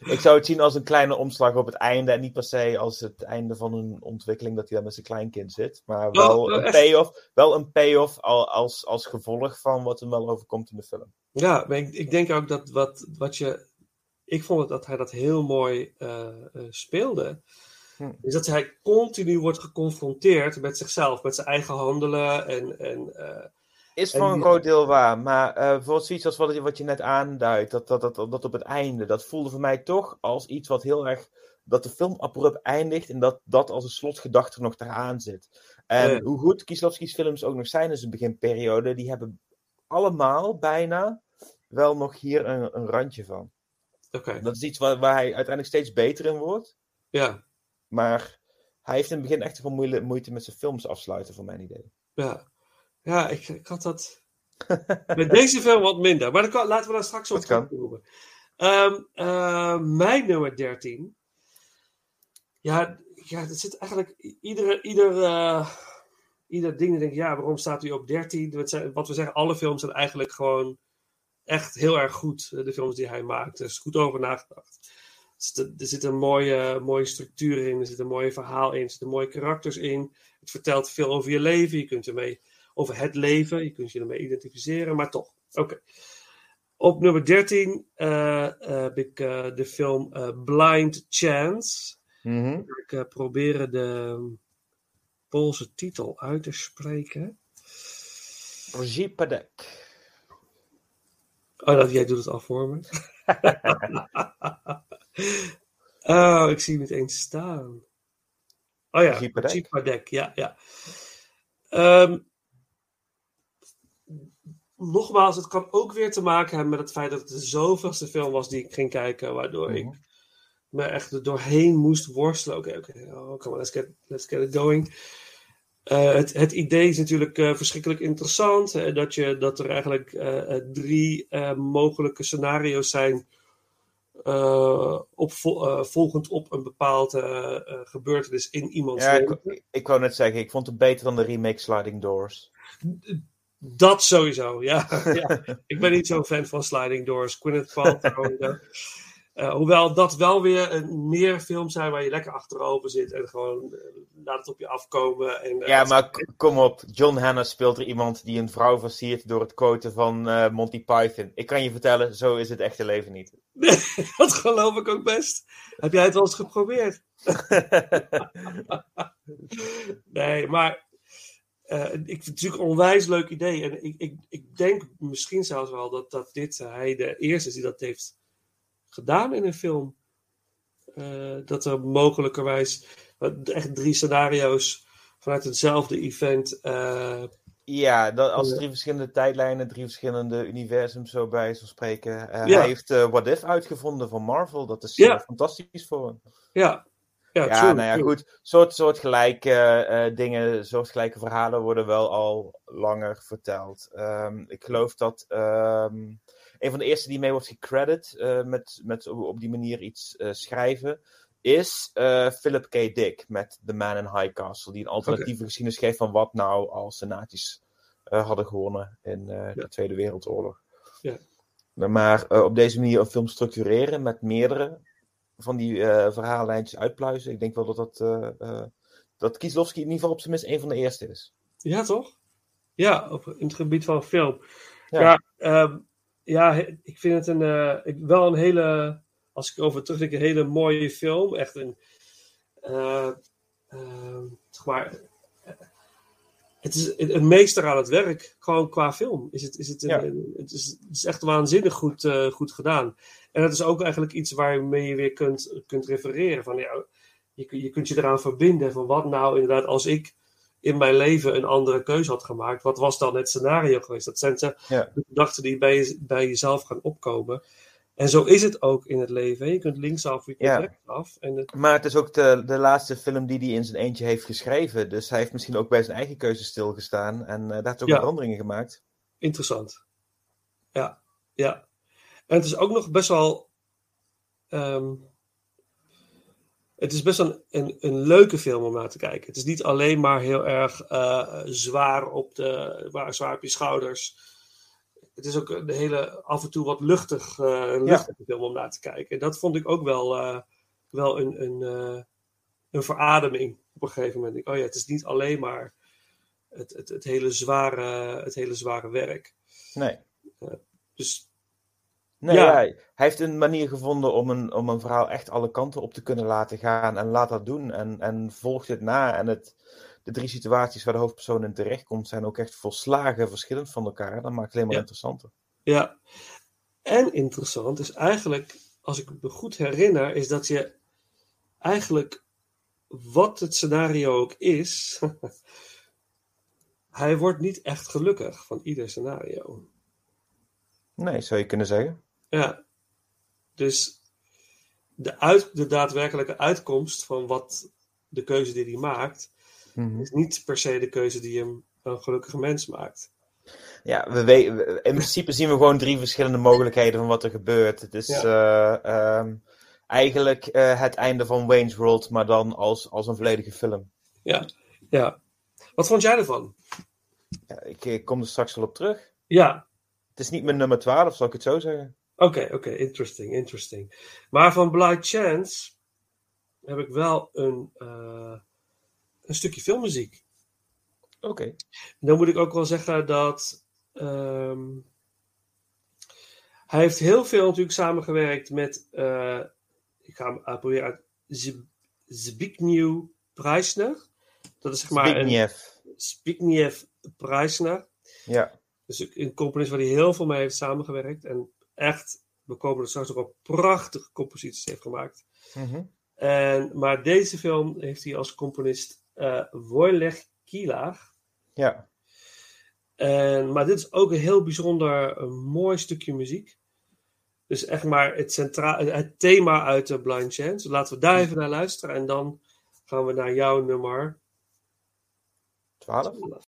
ik zou het zien als een kleine omslag op het einde. En niet per se als het einde van een ontwikkeling dat hij dan met zijn kleinkind zit. Maar wel oh, een payoff, wel een payoff al- als, als gevolg van wat hem wel overkomt in de film. Ja, maar ik, ik denk ook dat wat, wat je. Ik vond het dat hij dat heel mooi eh, eh, speelde. Hm. Is dat hij continu wordt geconfronteerd met zichzelf, met zijn eigen handelen. En, en, eh, Is En voor een die- groot deel waar, maar bijvoorbeeld zoiets als wat, wat je net aanduidt, dat, dat, dat, dat op het einde, dat voelde voor mij toch als iets wat heel erg, dat de film abrupt eindigt en dat dat als een slotgedachte nog eraan zit. En hoe goed Kieslowski's films ook nog zijn in zijn beginperiode, die hebben allemaal bijna wel nog hier een, een randje van. Dat is iets waar, waar hij uiteindelijk steeds beter in wordt, ja. maar hij heeft in het begin echt wel moeite, moeite met zijn films afsluiten, voor mijn idee. Ja, ja ik, ik had dat <laughs> met deze film wat minder. Maar kan- laten we daar straks op Dat terugkomen. Eh, mijn nummer 13. Ja, ja het zit eigenlijk iedere, ieder, eh, ieder ding. Denk ik, ja, waarom staat hij op 13? Het zijn- Wat we zeggen, alle films zijn eigenlijk gewoon echt heel erg goed. eh, De films die hij maakt. Er is goed over nagedacht. Er zit, een mooie, mooie structuur in. Er zit een mooi verhaal in. Er zitten mooie karakters in. Het vertelt veel over je leven. Je kunt ermee over het leven. Je kunt je ermee identificeren, maar toch. Oké. Op nummer 13 eh, eh, heb ik de film Blind Chance. Mhm. Ik proberen de Poolse titel uit te spreken. Roger Padek. Oh, dat, jij doet het al voor me. <laughs> oh, ik zie hem niet eens staan. Oh ja. Jeepadek, ja, ja. Ehm, nogmaals, het kan ook weer te maken hebben met het feit dat het de zoveelste film was die ik ging kijken, waardoor Mhm. ik me echt er doorheen moest worstelen. Oké, oké, oh, come on, let's get, let's get it going. Eh, het, het idee is natuurlijk eh, verschrikkelijk interessant. hè, dat, je, dat er eigenlijk eh, drie mogelijke scenario's zijn. op, vo- volgend op een bepaalde gebeurtenis in iemands Ja, leven. ik, ik wou net zeggen, ik vond het beter dan de remake Sliding Doors. Dat sowieso, ja. ja. <laughs> Ik ben niet zo'n fan van Sliding Doors. Gwyneth Paltrow. <laughs> eh, hoewel dat wel weer een, meer films zijn waar je lekker achterover zit en gewoon eh, laat het op je afkomen. En, eh, Ja, maar kom op. John Hannah speelt er iemand die een vrouw versiert door het quoten van Monty Python. Ik kan je vertellen, zo is het echte leven niet. <laughs> dat geloof ik ook best. Heb jij het wel eens geprobeerd? <laughs> Nee, maar ik vind het natuurlijk een onwijs leuk idee. En ik, ik, ik denk misschien zelfs wel dat, dat dit hij de eerste is die dat heeft gedaan in een film. Eh, dat er mogelijkerwijs eh, echt drie scenario's vanuit hetzelfde event. eh, Ja, dat, als Ja. drie verschillende tijdlijnen, drie verschillende universums zo bij zo spreken. Eh, Ja. Hij heeft eh, What If uitgevonden van Marvel. Dat is Ja. eh, fantastisch voor hem. ja, ja, Ja, true, nou ja, true. goed. Soort, soortgelijke eh, dingen, soortgelijke verhalen worden wel al langer verteld. Ehm, ik geloof dat ehm, een van de eerste die mee wordt gecredit eh, met, met op die manier iets eh, schrijven, is eh, Philip K. Dick met The Man in High Castle. Die een alternatieve geschiedenis geeft van wat nou als de nazi's hadden gewonnen in de Tweede Wereldoorlog. Ja. Maar op deze manier een film structureren met meerdere van die verhaallijntjes uitpluizen. Ik denk wel dat dat, dat Kieslowski in ieder geval op zijn minst een van de eerste is. Ja, toch? Ja, op, in het gebied van film. Ja. Ja, ehm, ja ik vind het een, ik- wel een hele, als ik over terugdenk, een hele mooie film. Echt een, ehm, zeg maar, eh, het is een, meester aan het werk, gewoon qua film. Is het, is het, een- Ja. een- het, is, het is echt waanzinnig goed, goed gedaan. En dat is ook eigenlijk iets waarmee je weer kunt, kunt refereren. Van, ja, je, je kunt je eraan verbinden van wat nou inderdaad als ik in mijn leven een andere keuze had gemaakt. Wat was dan het scenario geweest? Dat zijn ze- Ja. de gedachten die bij, je, bij jezelf gaan opkomen. En zo is het ook in het leven. Je kunt linksaf, je kunt Ja. rechtsaf. En het, Maar het is ook de, de laatste film die hij in zijn eentje heeft geschreven. Dus hij heeft misschien ook bij zijn eigen keuze stilgestaan. En eh, daar heeft ook Ja. veranderingen gemaakt. interessant. Ja, ja. En het is ook nog best wel. ehm, het is best wel een, een, een leuke film om naar te kijken. Het is niet alleen maar heel erg eh, zwaar, op de, waar- zwaar op je schouders. Het is ook een hele af en toe wat luchtig, eh, een Ja. luchtige film om naar te kijken. En dat vond ik ook wel, eh, wel een, een, een verademing op een gegeven moment. Ik, Oh ja, het is niet alleen maar het, het, het, hele, zware, het hele zware werk. Nee. Dus Nee, Ja. ja, hij heeft een manier gevonden om een, om een verhaal echt alle kanten op te kunnen laten gaan. En laat dat doen. En, en volgt het na. En het, de drie situaties waar de hoofdpersoon in terechtkomt zijn ook echt volslagen verschillend van elkaar. Dat maakt het alleen maar Ja. interessanter. Ja. En interessant is eigenlijk, als ik me goed herinner, is dat je eigenlijk, wat het scenario ook is, <laughs> hij wordt niet echt gelukkig van ieder scenario. Nee, zou je kunnen zeggen. Ja. Dus de, uit, de daadwerkelijke uitkomst van wat de keuze die hij maakt, Mhm. is niet per se de keuze die hem een gelukkige mens maakt. Ja, we in principe zien we gewoon drie verschillende mogelijkheden van wat er gebeurt. Het is eh, ehm, eigenlijk eh, het einde van Wayne's World, maar dan als, als een volledige film. Ja. ja. Wat vond jij ervan? Ja, ik, ik kom er straks wel op terug. Ja, Het is niet mijn nummer 12, zal ik het zo zeggen. Oké, oké, interesting, interesting. Maar van Blind Chance heb ik wel een, eh, een stukje filmmuziek. Oké. Dan moet ik ook wel zeggen dat ehm, hij heeft heel veel natuurlijk samengewerkt met, eh, ik ga hem uh, proberen uit, Zb- Zbigniew Preisner. Dat is zeg maar een Zbigniew. Zbigniew Preisner. Ja. Dus een componist waar hij heel veel mee heeft samengewerkt. En echt, we komen er straks nog op, prachtige composities heeft gemaakt. Mhm. En, maar deze film heeft hij als componist eh Wojciech. Ja. En, maar dit is ook een heel bijzonder, een mooi stukje muziek. Dus echt maar het, centra het thema uit de Blind Chance. Laten we daar even naar luisteren. En dan gaan we naar jouw nummer 12.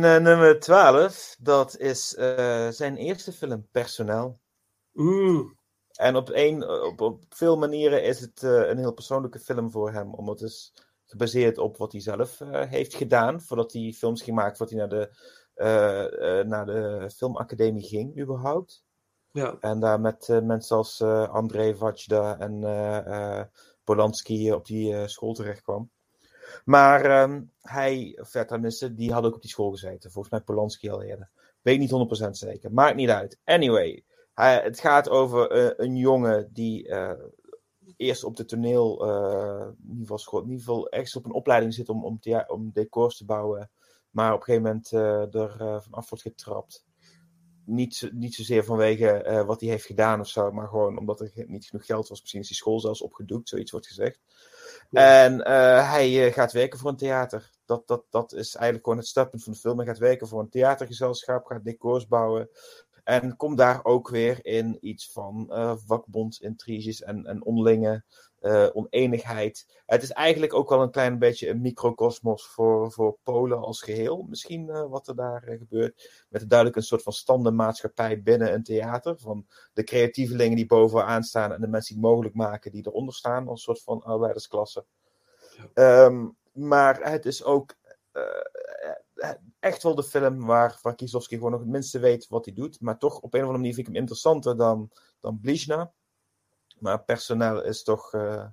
Mijn eh, nummer 12, dat is eh, zijn eerste film, Personeel. En op, een, op, op veel manieren is het eh, een heel persoonlijke film voor hem. Omdat het is gebaseerd op wat hij zelf heeft gedaan. Voordat hij films ging maken, voordat hij naar de, naar de filmacademie ging, überhaupt. ja. En daar met mensen als André Vajda en Polanski op die school terecht kwam. Maar ehm, hij, die had ook op die school gezeten. Volgens mij Polanski al eerder. Weet niet 100% zeker. Maakt niet uit. Anyway, hij, het gaat over eh, een jongen die eh, eerst op de toneel, eh, in ieder geval, in ieder geval ergens op een opleiding zit om, om, thea- om decors te bouwen. Maar op een gegeven moment er vanaf wordt getrapt. Niet, niet zozeer vanwege wat hij heeft gedaan of zo, maar gewoon omdat er niet genoeg geld was. Misschien is die school zelfs opgedoekt, zoiets wordt gezegd. En eh, hij eh, gaat werken voor een theater. Dat, dat, dat is eigenlijk gewoon het startpunt van de film. Hij gaat werken voor een theatergezelschap, gaat decors bouwen. En kom daar ook weer in iets van uh, vakbondsintriges en, en onderlinge uh, oneenigheid. Het is eigenlijk ook wel een klein beetje een microcosmos voor, voor Polen als geheel. Misschien uh, wat er daar gebeurt. Met duidelijk een soort van standenmaatschappij binnen een theater. Van de creatievelingen die bovenaan staan en de mensen die het mogelijk maken die eronder staan. Als een soort van arbeidersklasse. Ja. Um, maar het is ook echt wel de film waar, waar Kieslowski gewoon nog het minste weet wat hij doet. Maar toch op een of andere manier vind ik hem interessanter dan, dan Blizna. Maar personeel is toch. Uh,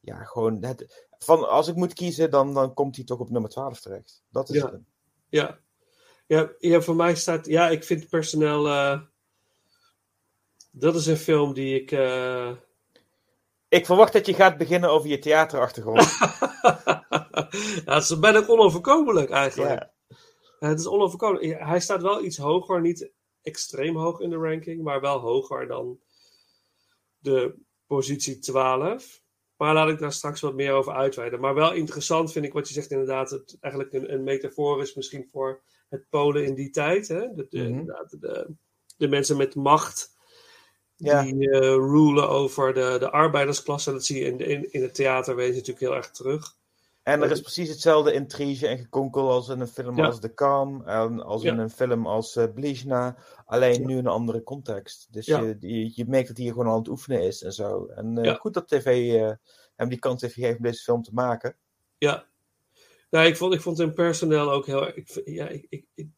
ja, gewoon. Het, van, als ik moet kiezen, dan, dan komt hij toch op nummer 12 terecht. Dat is ja. het. Ja. Ja, ja, voor mij staat. Ja, ik vind personeel. Uh, dat is een film die ik. Uh... Ik verwacht dat je gaat beginnen over je theaterachtergrond. <laughs> ja, dat is bijna onoverkomelijk eigenlijk. Ja. Het is onoverkomelijk. Hij staat wel iets hoger, niet extreem hoog in de ranking, maar wel hoger dan de positie 12. Maar laat ik daar straks wat meer over uitweiden. Maar wel interessant vind ik wat je zegt inderdaad. Het eigenlijk een, een metafoor is misschien voor het Polen in die tijd. Hè? De, de, Mhm. de, de mensen met macht Ja. die eh rulen over de, de arbeidersklasse. Dat zie je in, in, in het theaterwezen natuurlijk heel erg terug. En er is precies hetzelfde intrige en gekonkel als in een film Ja. als The Calm. En als Ja. in een film als uh, Blizna. Alleen Ja. nu in een andere context. Dus je, je, je merkt dat hij gewoon aan het oefenen is en zo. En eh, goed dat tv eh, hem die kans heeft gegeven om deze film te maken. Ja. Nou, ik vond, ik vond zijn personeel ook heel erg. Ik, vind- ja, ik, ik, ik,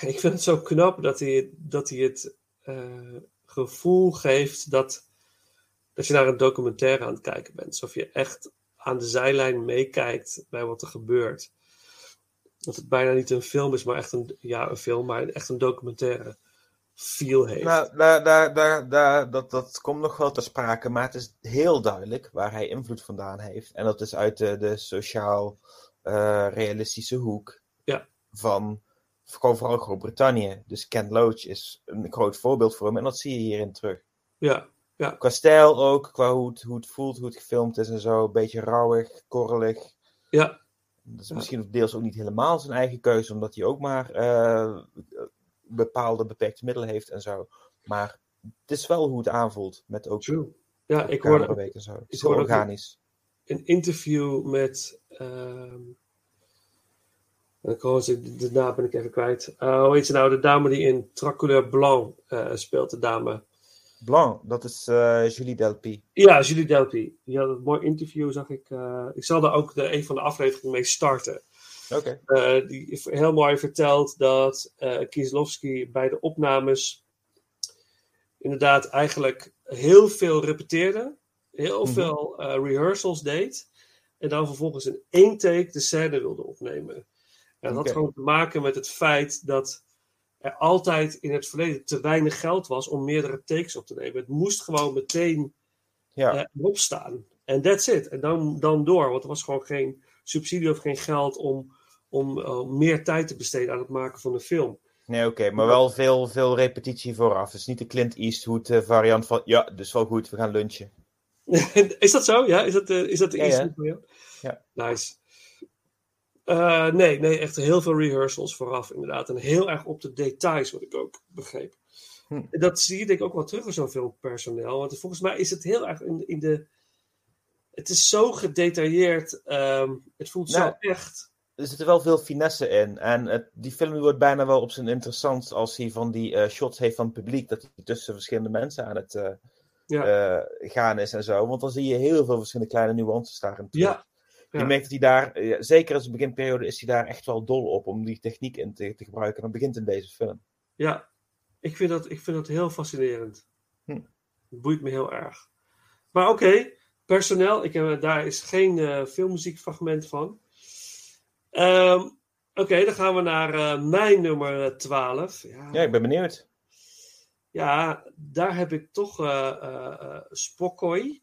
ik vind het zo knap dat hij, dat hij het eh, gevoel geeft dat, dat je naar een documentaire aan het kijken bent. Alsof je echt aan de zijlijn meekijkt bij wat er gebeurt. Dat het bijna niet een film is, maar echt een, ja, een film, maar echt een documentaire feel heeft. Nou, daar, daar, daar, daar, dat, dat komt nog wel ter sprake, maar het is heel duidelijk waar hij invloed vandaan heeft. En dat is uit de, de sociaal-realistische hoek Ja. van gewoon vooral Groot-Brittannië. Dus Ken Loach is een groot voorbeeld voor hem en dat zie je hierin terug. ja, Qua stijl ook, qua hoe het, hoe het voelt, hoe het gefilmd is en zo. Een beetje rauwig, korrelig. ja, Dat is misschien deels ook niet helemaal zijn eigen keuze, omdat hij ook maar eh, bepaalde beperkte middelen heeft en zo. Maar het is wel hoe het aanvoelt, met ook true. Ja, ik hoorde, en zo. Het is ik hoorde organisch. een interview met. ehm ik hoor ze- de, naam ben ik even kwijt. Eh, hoe heet ze nou? De dame die in Tracouleur Blanc eh, speelt, de dame. Blanc, dat is eh, Julie Delpy. Ja, Julie Delpy. Die had een mooi interview, zag ik. eh, ik zal daar ook de, een van de afleveringen mee starten. Oké. Eh, die heel mooi vertelt dat Kieslowski bij de opnames inderdaad eigenlijk heel veel repeteerde, heel Mhm. veel eh, rehearsals deed en dan vervolgens in één take de scène wilde opnemen. En dat had gewoon te maken met het feit dat er altijd in het verleden te weinig geld was om meerdere takes op te nemen. Het moest gewoon meteen Ja. eh, erop staan. En that's it. En dan, dan door. Want er was gewoon geen subsidie of geen geld om, om eh, meer tijd te besteden aan het maken van de film. Nee, oké, maar wel veel, veel repetitie vooraf. Het is niet de Clint Eastwood eh, variant van, ja, dus wel goed, we gaan lunchen. <laughs> is dat zo? Ja, is dat, de is dat de Ja, voor jou? Ja. Nice. Eh, nee, nee, echt heel veel rehearsals vooraf, inderdaad. En heel erg op de details, wat ik ook begreep. Hm. Dat zie je denk ik ook wel terug in zo'n filmpersoneel. Want volgens mij is het heel erg in, in de... Het is zo gedetailleerd. ehm, het voelt Nou, zo echt. Er zit wel veel finesse in. En het, die film wordt bijna wel op zijn interessant als hij van die eh, shots heeft van het publiek. Dat hij tussen verschillende mensen aan het eh, Ja. gaan is en zo. Want dan zie je heel veel verschillende kleine nuances daarin terug. Ja. Je merkt dat hij daar, eh, zeker in zijn beginperiode, is hij daar echt wel dol op om die techniek in te, te gebruiken. En dat begint in deze film. Ja, ik vind dat, ik vind dat heel fascinerend. Hm. Het boeit me heel erg. Maar oké, personeel, ik heb, daar is geen eh, filmmuziekfragment van. Ehm, oké, dan gaan we naar eh, mijn nummer 12. Ja, Ja, ik ben benieuwd. ja, daar heb ik toch eh, eh, Spokoj.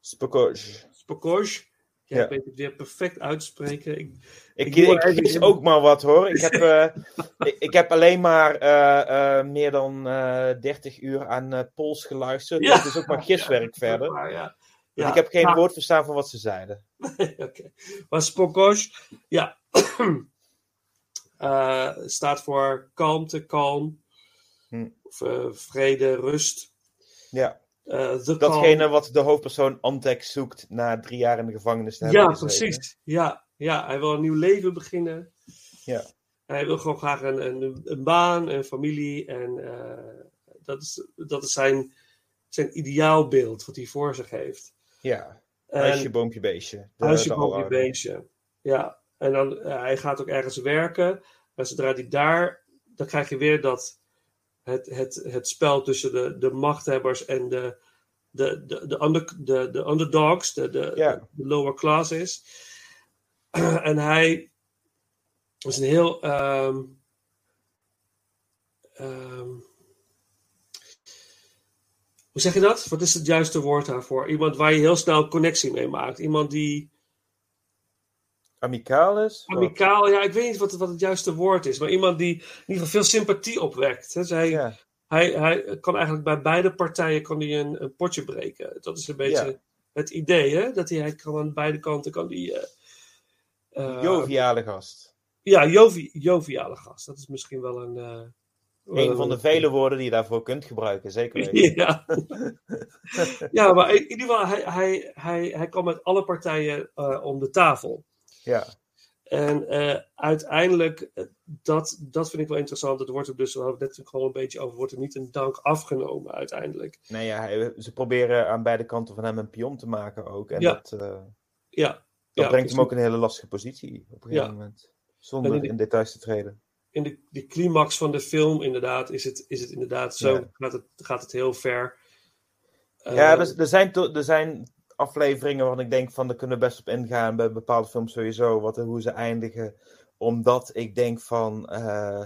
Spokoj. Spokoj. Ja, Ja. ik weet het weer perfect uitspreken. Ik, Ik, Ik ik, ook maar wat hoor. Ik heb, <laughs> eh, ik, ik heb alleen maar eh, eh, meer dan eh 30 uur aan Pools geluisterd. Ja. <laughs> Dat is ook maar giswerk verder. Maar, ja. Dus ik heb geen nou, woord verstaan van wat ze zeiden. <laughs> Oké. Maar Spokoj, ja. <clears throat> staat voor kalmte, kalm. Hm. Of vrede, rust. Ja, datgene calm. wat de hoofdpersoon Antek zoekt na drie jaar in de gevangenis te hebben Ja, precies. Ja, ja, hij wil een nieuw leven beginnen. Ja. Hij wil gewoon graag een, een, een baan, een familie. En eh, dat is, dat is zijn, zijn ideaalbeeld wat hij voor zich heeft. Ja, huisje, boompje, beestje. De- Huisje, de boompje, beestje. Ja, en dan eh, hij gaat ook ergens werken. En zodra hij daar, dan krijg je weer dat het, het, het spel tussen de, de machthebbers en de, de, de, de, under, de, de underdogs, de, de, lower classes. <clears throat> en hij is een heel. ehm, ehm, hoe zeg je dat? Wat is het juiste woord daarvoor? Iemand waar je heel snel connectie mee maakt. Iemand die Amicaal is? Amicaal, ja, ik weet niet wat, wat het juiste woord is, maar iemand die in ieder geval veel sympathie opwekt. Hè. Dus hij, Ja, hij, hij kan eigenlijk bij beide partijen kan hij een, een potje breken. Dat is een beetje Ja. het idee, hè? Dat hij, hij kan aan beide kanten kan die. eh, eh, joviale gast. Ja, jovi, joviale gast. Dat is misschien wel een. eh, Een van de vele woorden die je daarvoor kunt gebruiken, zeker <laughs> weten. Ja. ja, maar in ieder geval, hij, hij, hij, hij kwam met alle partijen om de tafel. Ja, En eh, uiteindelijk, eh, dat, dat vind ik wel interessant. Het wordt er dus, we hadden het net gewoon een beetje over, wordt er niet een dank afgenomen uiteindelijk. nee, ja, ze proberen aan beide kanten van hem een pion te maken ook. En Ja. dat, eh, dat Ja. ja, brengt hem ook in een hele lastige positie op een gegeven moment. Zonder in, in de- details te treden. In de, de climax van de film, inderdaad, is het, is het inderdaad zo. Gaat, het, gaat het heel ver. Ja, er, er, zijn er zijn afleveringen waarvan ik denk van, daar kunnen we best op ingaan bij bepaalde films sowieso, wat, hoe ze eindigen. Omdat ik denk van, eh,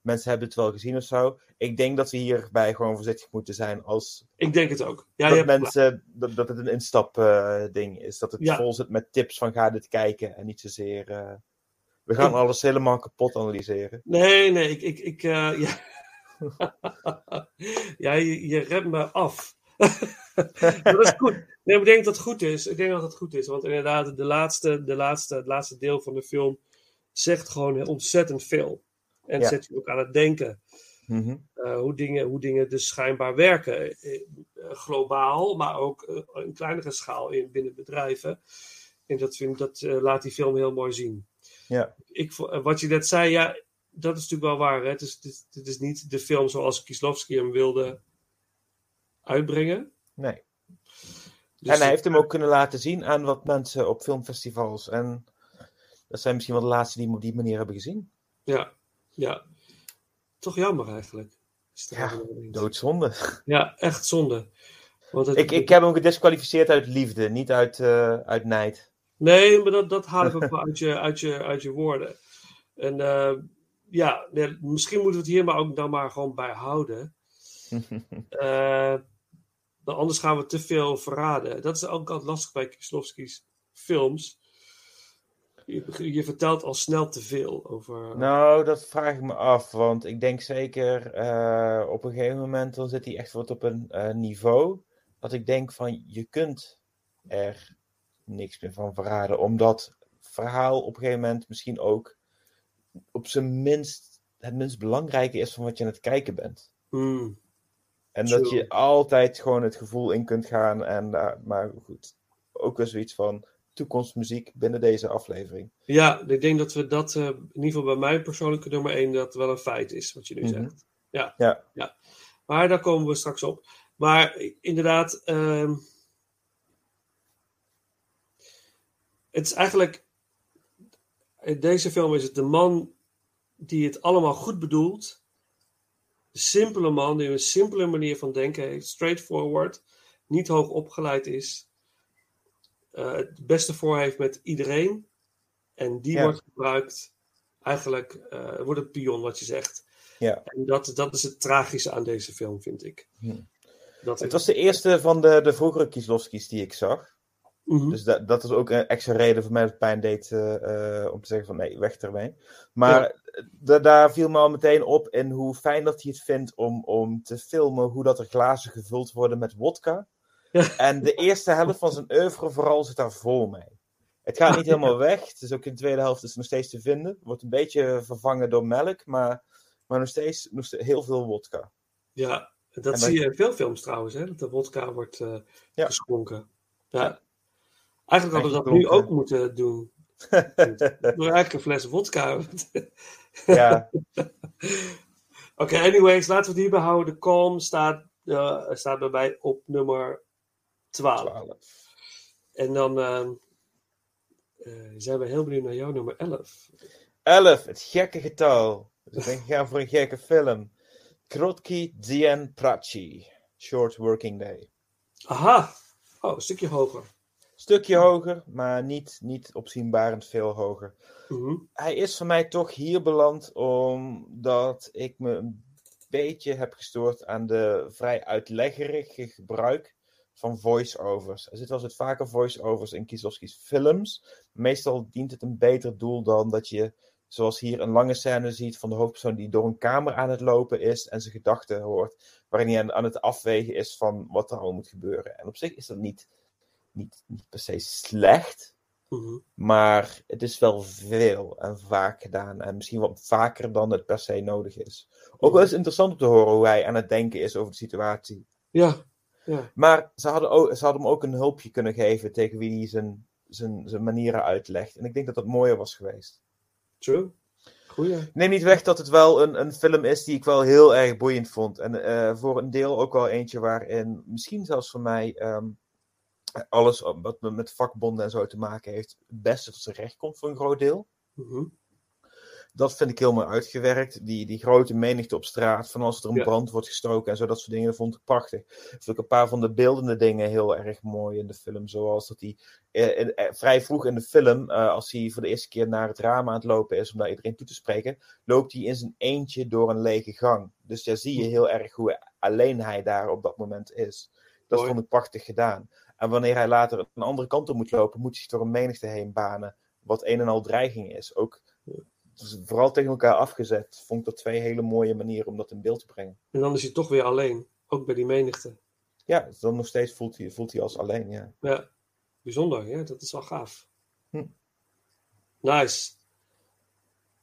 mensen hebben het wel gezien of zo. Ik denk dat we hierbij gewoon voorzichtig moeten zijn als Ik denk het ook. Ja, je dat, hebt mensen, dat, dat het een instap eh, ding is. Dat het Ja. vol zit met tips van ga dit kijken en niet zozeer... eh, we gaan alles helemaal kapot analyseren. Nee, nee, ik. ik, ik ja, <laughs> ja je, je remt me af. <laughs> <laughs> Dat is goed. Nee, ik denk dat het goed is. Ik denk dat het goed is. Want inderdaad, de laatste, de laatste, het laatste deel van de film zegt gewoon ontzettend veel. En Ja. zet je ook aan het denken. Mhm. eh, hoe, dingen, hoe dingen dus schijnbaar werken. eh, eh, globaal, maar ook in kleinere schaal in, binnen bedrijven. En dat, vind, dat laat die film heel mooi zien. Ja. Ik, wat je net zei, ja, dat is natuurlijk wel waar. Hè? Het, is, het, is, het is niet de film zoals Kieslowski hem wilde uitbrengen. Nee. Dus en hij heeft hem ook kunnen laten zien aan wat mensen op filmfestivals. En dat zijn misschien wel de laatste die hem op die manier hebben gezien. Ja, ja. Toch jammer eigenlijk. Ja. Doodzonde. Ja, echt zonde. Want het, Ik, ik heb hem gedisqualificeerd uit liefde, niet uit, eh, uit nijd. Nee, maar dat, dat haal ik ook wel uit je, uit je, uit je woorden. En eh, ja, nee, misschien moeten we het hier maar ook dan maar gewoon bij houden. <laughs> Eh, want anders gaan we te veel verraden. Dat is ook altijd lastig bij Kieslowski's films. Je, je vertelt al snel te veel over. Nou, dat vraag ik me af. Want ik denk zeker eh, op een gegeven moment dan zit hij echt wat op een eh, niveau. Dat ik denk van je kunt er niks meer van verraden. Omdat verhaal op een gegeven moment misschien ook op zijn minst het minst belangrijke is van wat je aan het kijken bent. Hmm, En dat je altijd gewoon het gevoel in kunt gaan. En, eh, maar goed, ook weer zoiets van toekomstmuziek binnen deze aflevering. Ja, ik denk dat we dat, eh, in ieder geval bij mij persoonlijke nummer 1, dat wel een feit is, wat je nu Mhm. zegt. Ja. Ja. ja. Maar daar komen we straks op. Maar inderdaad, ehm, het is eigenlijk, in deze film is het de man die het allemaal goed bedoelt. Simpele man die een simpele manier van denken heeft, straightforward, niet hoog opgeleid is, eh, het beste voor heeft met iedereen. En die Ja. wordt gebruikt, eigenlijk eh, wordt een pion, wat je zegt. Ja. En dat, dat is het tragische aan deze film, vind ik. Hm. Dat Het was de eerste van de, de vroegere Kieslowski's die ik zag. Mhm. Dus dat, dat is ook een extra reden voor mij dat het pijn deed eh, eh, om te zeggen van nee, weg ermee. Maar da- daar viel me al meteen op in hoe fijn dat hij het vindt om, om te filmen hoe dat er glazen gevuld worden met wodka. <laughs> Ja. En de eerste helft van zijn oeuvre vooral zit daar vol mee. Het gaat niet <laughs> helemaal weg. Het is ook in de tweede helft is nog steeds te vinden. Wordt een beetje vervangen door melk, maar, maar nog, steeds, nog steeds heel veel wodka. Ja, dat zie je in veel films trouwens, hè? dat de wodka wordt eh, Ja. geschonken. Ja. Eigenlijk hadden we dat nu ook moeten doen. <laughs> Door eigenlijk een fles wodka. Ja, <laughs> Oké, anyways, laten we het hierbij houden. De Calm staat, eh, staat bij mij op nummer 12. 12. En dan ehm, eh, zijn we heel benieuwd naar jouw nummer 11. 11, het gekke getal. Dus ik denk, ik ga voor een gekke film. Krotki Dien Prachi. Short Working Day. Aha! Oh, een stukje hoger. Stukje hoger, maar niet, niet opzienbarend veel hoger. Mhm. Hij is voor mij toch hier beland omdat ik me een beetje heb gestoord aan de vrij uitleggerige gebruik van voice-overs. Er zitten wel eens vaker voice-overs in Kieslowski's films. Meestal dient het een beter doel dan dat je, zoals hier, een lange scène ziet van de hoofdpersoon die door een kamer aan het lopen is en zijn gedachten hoort, waarin hij aan, aan het afwegen is van wat er al moet gebeuren. En op zich is dat niet, niet, niet per se slecht. Mhm. Maar het is wel veel en vaak gedaan. En misschien wat vaker dan het per se nodig is. Ook wel eens interessant om te horen hoe hij aan het denken is over de situatie. Ja, ja. Maar ze hadden, ook, ze hadden hem ook een hulpje kunnen geven tegen wie hij zijn, zijn, zijn manieren uitlegt. En ik denk dat dat mooier was geweest. True. Goeie. Neem niet weg dat het wel een, een film is die ik wel heel erg boeiend vond. En eh, voor een deel ook wel eentje waarin misschien zelfs voor mij ehm, alles wat met vakbonden en zo te maken heeft, het beste tot zijn recht komt voor een groot deel. Mhm. Dat vind ik heel mooi uitgewerkt. Die, die grote menigte op straat, van als er een Ja. brand wordt gestoken en zo, dat soort dingen, dat vond ik prachtig. Vind ik een paar van de beeldende dingen heel erg mooi in de film. Zoals dat hij eh, eh, vrij vroeg in de film, eh, als hij voor de eerste keer naar het raam aan het lopen is om naar iedereen toe te spreken, loopt hij in zijn eentje door een lege gang. Dus daar zie je heel erg hoe alleen hij daar op dat moment is. Dat Mooi. vond ik prachtig gedaan. En wanneer hij later een andere kant op moet lopen, moet hij zich door een menigte heen banen. Wat een en al dreiging is. Ook dus vooral tegen elkaar afgezet. Vond ik dat twee hele mooie manieren om dat in beeld te brengen. En dan is hij toch weer alleen. Ook bij die menigte. Ja, dan nog steeds voelt hij, voelt hij als alleen. Ja. Ja, bijzonder. Ja, dat is wel gaaf. Hm. Nice.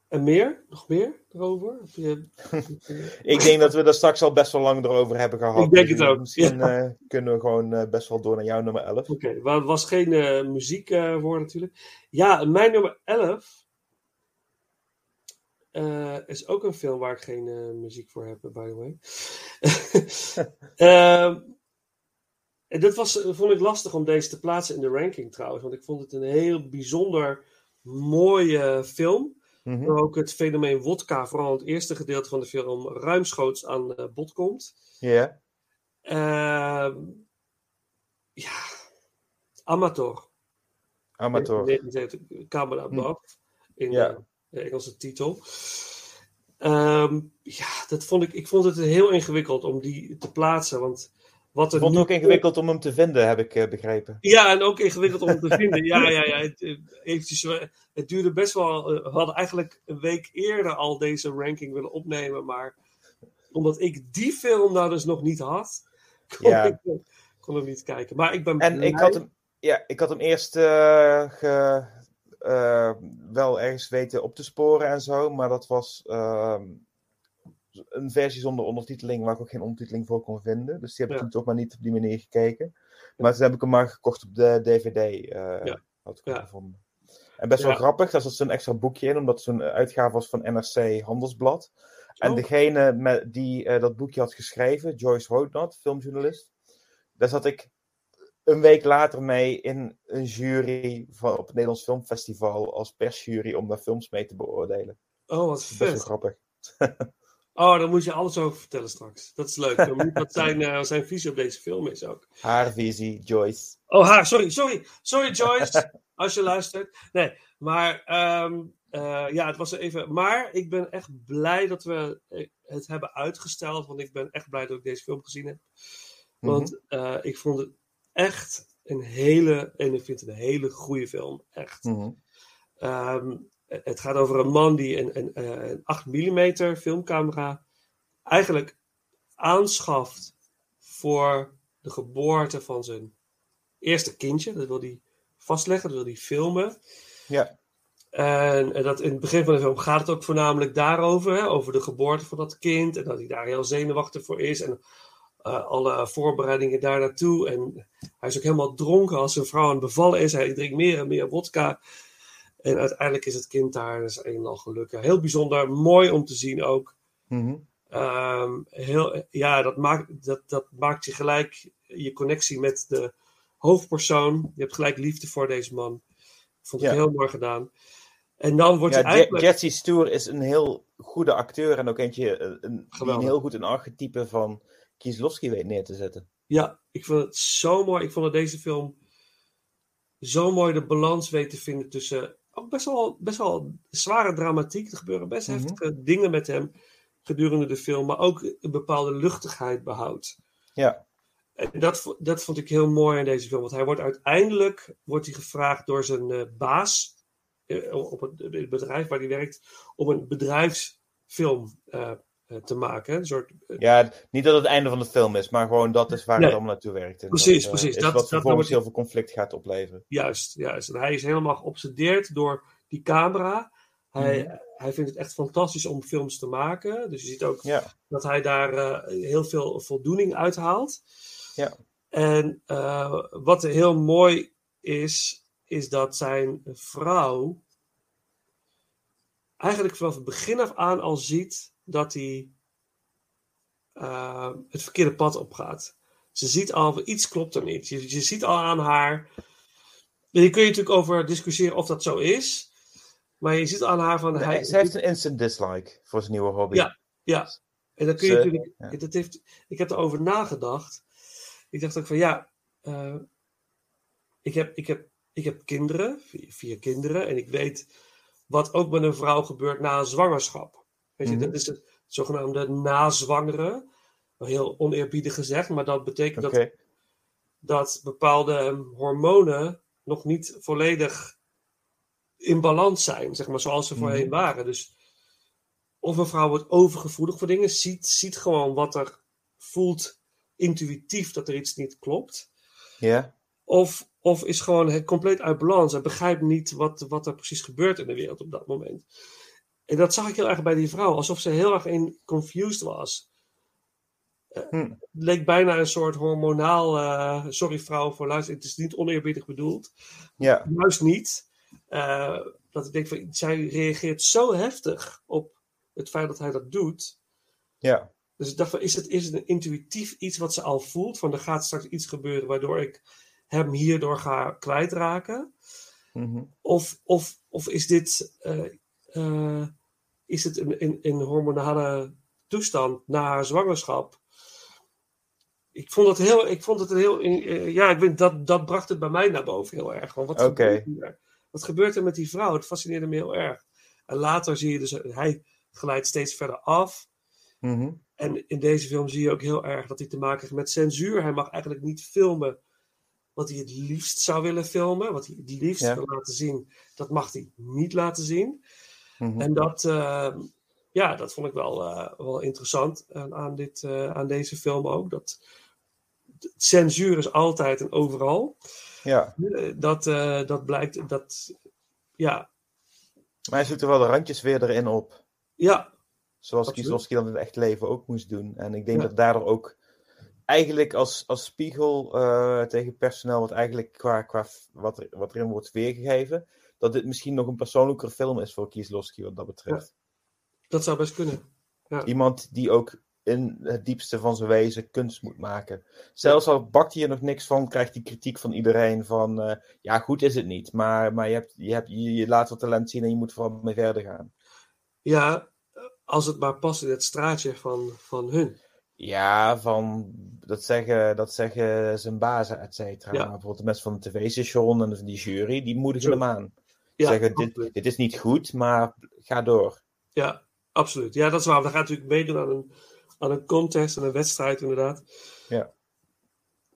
En meer? Nog meer erover? Je... <laughs> Ik denk dat we daar straks al best wel lang erover hebben gehad. Ik denk Dus het ook, Misschien eh, kunnen we gewoon eh, best wel door naar jouw nummer 11. Oké, er was geen eh, muziek eh, voor natuurlijk. Ja, mijn nummer 11 eh, is ook een film waar ik geen eh, muziek voor heb, by the way. <laughs> Ehm, en dat was, vond ik lastig om deze te plaatsen in de ranking trouwens, want ik vond het een heel bijzonder mooie film. Waar ook het fenomeen wodka, vooral het eerste gedeelte van de film, ruimschoots aan eh, bod komt. Ja. Ehm, ja, Amator. Amateur. 1970, Camera Above. In Ja. de, de Engelse titel. Ehm, ja, dat vond ik, ik vond het heel ingewikkeld om die te plaatsen. Want wat vond het nu- ook ingewikkeld om hem te vinden, heb ik eh, begrepen. Ja, en ook ingewikkeld om het te vinden. Ja, ja, ja. Het, eh, eventjes, het duurde best wel. eh, We hadden eigenlijk een week eerder al deze ranking willen opnemen. Maar omdat ik die film nou dus nog niet had, <laughs> kon, Ja. ik, kon hem niet kijken. Maar ik ben En ik had hem, ja, ik had hem eerst ge- wel ergens weten op te sporen en zo, maar dat was ehm, een versie zonder ondertiteling waar ik ook geen ondertiteling voor kon vinden. Dus die heb ik Ja. toen toch maar niet op die manier gekeken. Maar toen heb ik hem maar gekocht op de DVD. eh Ja. Had ik Ja. gevonden. En best wel grappig, daar zat zo'n extra boekje in, omdat het zo'n uitgave was van NRC Handelsblad. En Oh. degene met, die eh, dat boekje had geschreven, Joyce Rodnott, filmjournalist, daar zat ik een week later mee in een jury van, op het Nederlands Filmfestival als persjury om daar films mee te beoordelen. Oh, wat Best wel vet. grappig. <laughs> Oh, daar moet je alles over vertellen straks. Dat is leuk. Wat zijn, eh, zijn visie op deze film is ook. Haar visie, Joyce. Oh, haar, sorry, sorry. Sorry, Joyce, <laughs> als je luistert. Nee, maar ehm, eh, ja, het was even. Maar ik ben echt blij dat we eh, het hebben uitgesteld. Want ik ben echt blij dat ik deze film gezien heb. Want eh, ik vond het echt een hele, en ik vind het een hele goede film. Echt. Mhm. Ehm, het gaat over een man die een, een, eh, een 8 mm filmcamera eigenlijk aanschaft voor de geboorte van zijn eerste kindje. Dat wil hij vastleggen, dat wil hij filmen. Ja. En, en dat in het begin van de film gaat het ook voornamelijk daarover, hè, over de geboorte van dat kind. En dat hij daar heel zenuwachtig voor is. En eh, alle voorbereidingen daar naartoe. En hij is ook helemaal dronken als zijn vrouw aan het bevallen is. Hij drinkt meer en meer vodka. En uiteindelijk is het kind daar, is een en al gelukkig. Heel bijzonder, mooi om te zien ook. Mhm. Ehm, heel, ja, dat maakt, dat, dat maakt je gelijk je connectie met de hoofdpersoon. Je hebt gelijk liefde voor deze man. Vond ik Ja. heel mooi gedaan. En dan wordt Ja, eigenlijk... Jesse Stoer is een heel goede acteur en ook eentje eh, een, die een heel goed een archetype van Kieslowski weet neer te zetten. Ja, ik vond het zo mooi. Ik vond dat deze film zo mooi de balans weet te vinden tussen ook best wel, best wel zware dramatiek. Er gebeuren best Mhm. heftige dingen met hem gedurende de film, maar ook een bepaalde luchtigheid behoudt. Ja, En dat, dat vond ik heel mooi in deze film. Want hij wordt uiteindelijk wordt hij gevraagd door zijn eh, baas eh, op het, het bedrijf waar hij werkt om een bedrijfsfilm eh, te maken. Een soort, eh, ja, niet dat het het einde van de film is, maar gewoon dat is waar Nee. het allemaal naartoe werkt. En Precies, dat, eh, precies. Is Dat- wat vervolgens heel veel conflict gaat opleveren. Juist, juist. En hij is helemaal geobsedeerd door die camera. Hij, Mhm. hij vindt het echt fantastisch om films te maken. Dus je ziet ook Ja, dat hij daar eh, heel veel voldoening uit haalt. Ja. En eh, wat heel mooi is, is dat zijn vrouw eigenlijk vanaf het begin af aan al ziet dat hij eh, het verkeerde pad opgaat. Ze ziet al, iets klopt er niet. Je, je ziet al aan haar. En Hier kun je natuurlijk over discussiëren of dat zo is. Maar je ziet aan haar van. Nee, hij, ze heeft een instant dislike voor zijn nieuwe hobby. Ja. Ja, en dan kun je Ze- natuurlijk. ja. Dat heeft, ik heb erover nagedacht. Ik dacht ook van ja. eh, ik, heb, ik, heb, ik heb kinderen, vier, vier kinderen. En ik weet wat ook met een vrouw gebeurt na een zwangerschap. Weet je, Mhm. dat is het zogenaamde nazwangeren. Heel oneerbiedig gezegd, maar dat betekent dat, dat bepaalde ehm, hormonen nog niet volledig in balans zijn, zeg maar, zoals ze voorheen Mhm. waren. Dus of een vrouw wordt overgevoelig voor dingen, ziet, ziet gewoon wat er voelt intuïtief dat er iets niet klopt. ja. Of, of is gewoon het compleet uit balans en begrijpt niet wat, wat er precies gebeurt in de wereld op dat moment. En dat zag ik heel erg bij die vrouw, alsof ze heel erg in confused was. Eh, Hm. Het leek bijna een soort hormonaal. eh, sorry vrouw voor luisteren, het is niet oneerbiedig bedoeld. Ja, Juist niet. Eh, dat ik denk van, zij reageert zo heftig op het feit dat hij dat doet. ja. Dus ik dacht van, is het, is het een intuïtief iets wat ze al voelt? Van er gaat straks iets gebeuren waardoor ik hem hierdoor ga kwijtraken? Mhm. Of, of, of is dit is het een, een, een hormonale toestand na haar zwangerschap? Ik vond het heel, ik vond het een heel, eh, ja, ik weet, dat, dat bracht het bij mij naar boven heel erg. Want wat, Oké. gebeurt hier? wat gebeurt er met die vrouw? Het fascineerde me heel erg. En later zie je dus, hij glijdt steeds verder af. Mhm. En in deze film zie je ook heel erg dat hij te maken heeft met censuur. Hij mag eigenlijk niet filmen wat hij het liefst zou willen filmen. Wat hij het liefst Ja. wil laten zien, dat mag hij niet laten zien. Mhm. En dat, eh, ja, dat vond ik wel, eh, wel interessant aan, aan, dit, eh, aan deze film ook. Dat censuur is altijd en overal. Ja, Eh, Dat, eh, dat blijkt, dat, ja, maar hij zoekt er wel de randjes weer erin op. ja, Zoals Absoluut. Kieslowski dat in het echt leven ook moest doen. En ik denk Ja. dat daardoor ook eigenlijk als, als spiegel eh, tegen personeel, wat eigenlijk qua, qua wat, er, wat erin wordt weergegeven, dat dit misschien nog een persoonlijker film is voor Kieslowski wat dat betreft. dat zou best kunnen. Iemand die ook in het diepste van zijn wezen kunst moet maken. Zelfs al bakt hij er nog niks van, krijgt hij kritiek van iedereen van, eh, ja goed is het niet, maar, maar je, hebt, je, hebt, je, je laat wat talent zien en je moet vooral mee verder gaan. Ja, als het maar past in het straatje van, van hun. Ja, van dat zeggen, dat zeggen zijn bazen, et cetera. Ja. Maar bijvoorbeeld de mensen van het tv-station en van die jury, die moedigen Zo. hem aan. Ja, zeggen, dit, dit is niet goed, maar ga door. Ja, absoluut. Ja, dat is waar. We gaan natuurlijk meedoen aan een, aan een contest, aan een wedstrijd inderdaad. Ja.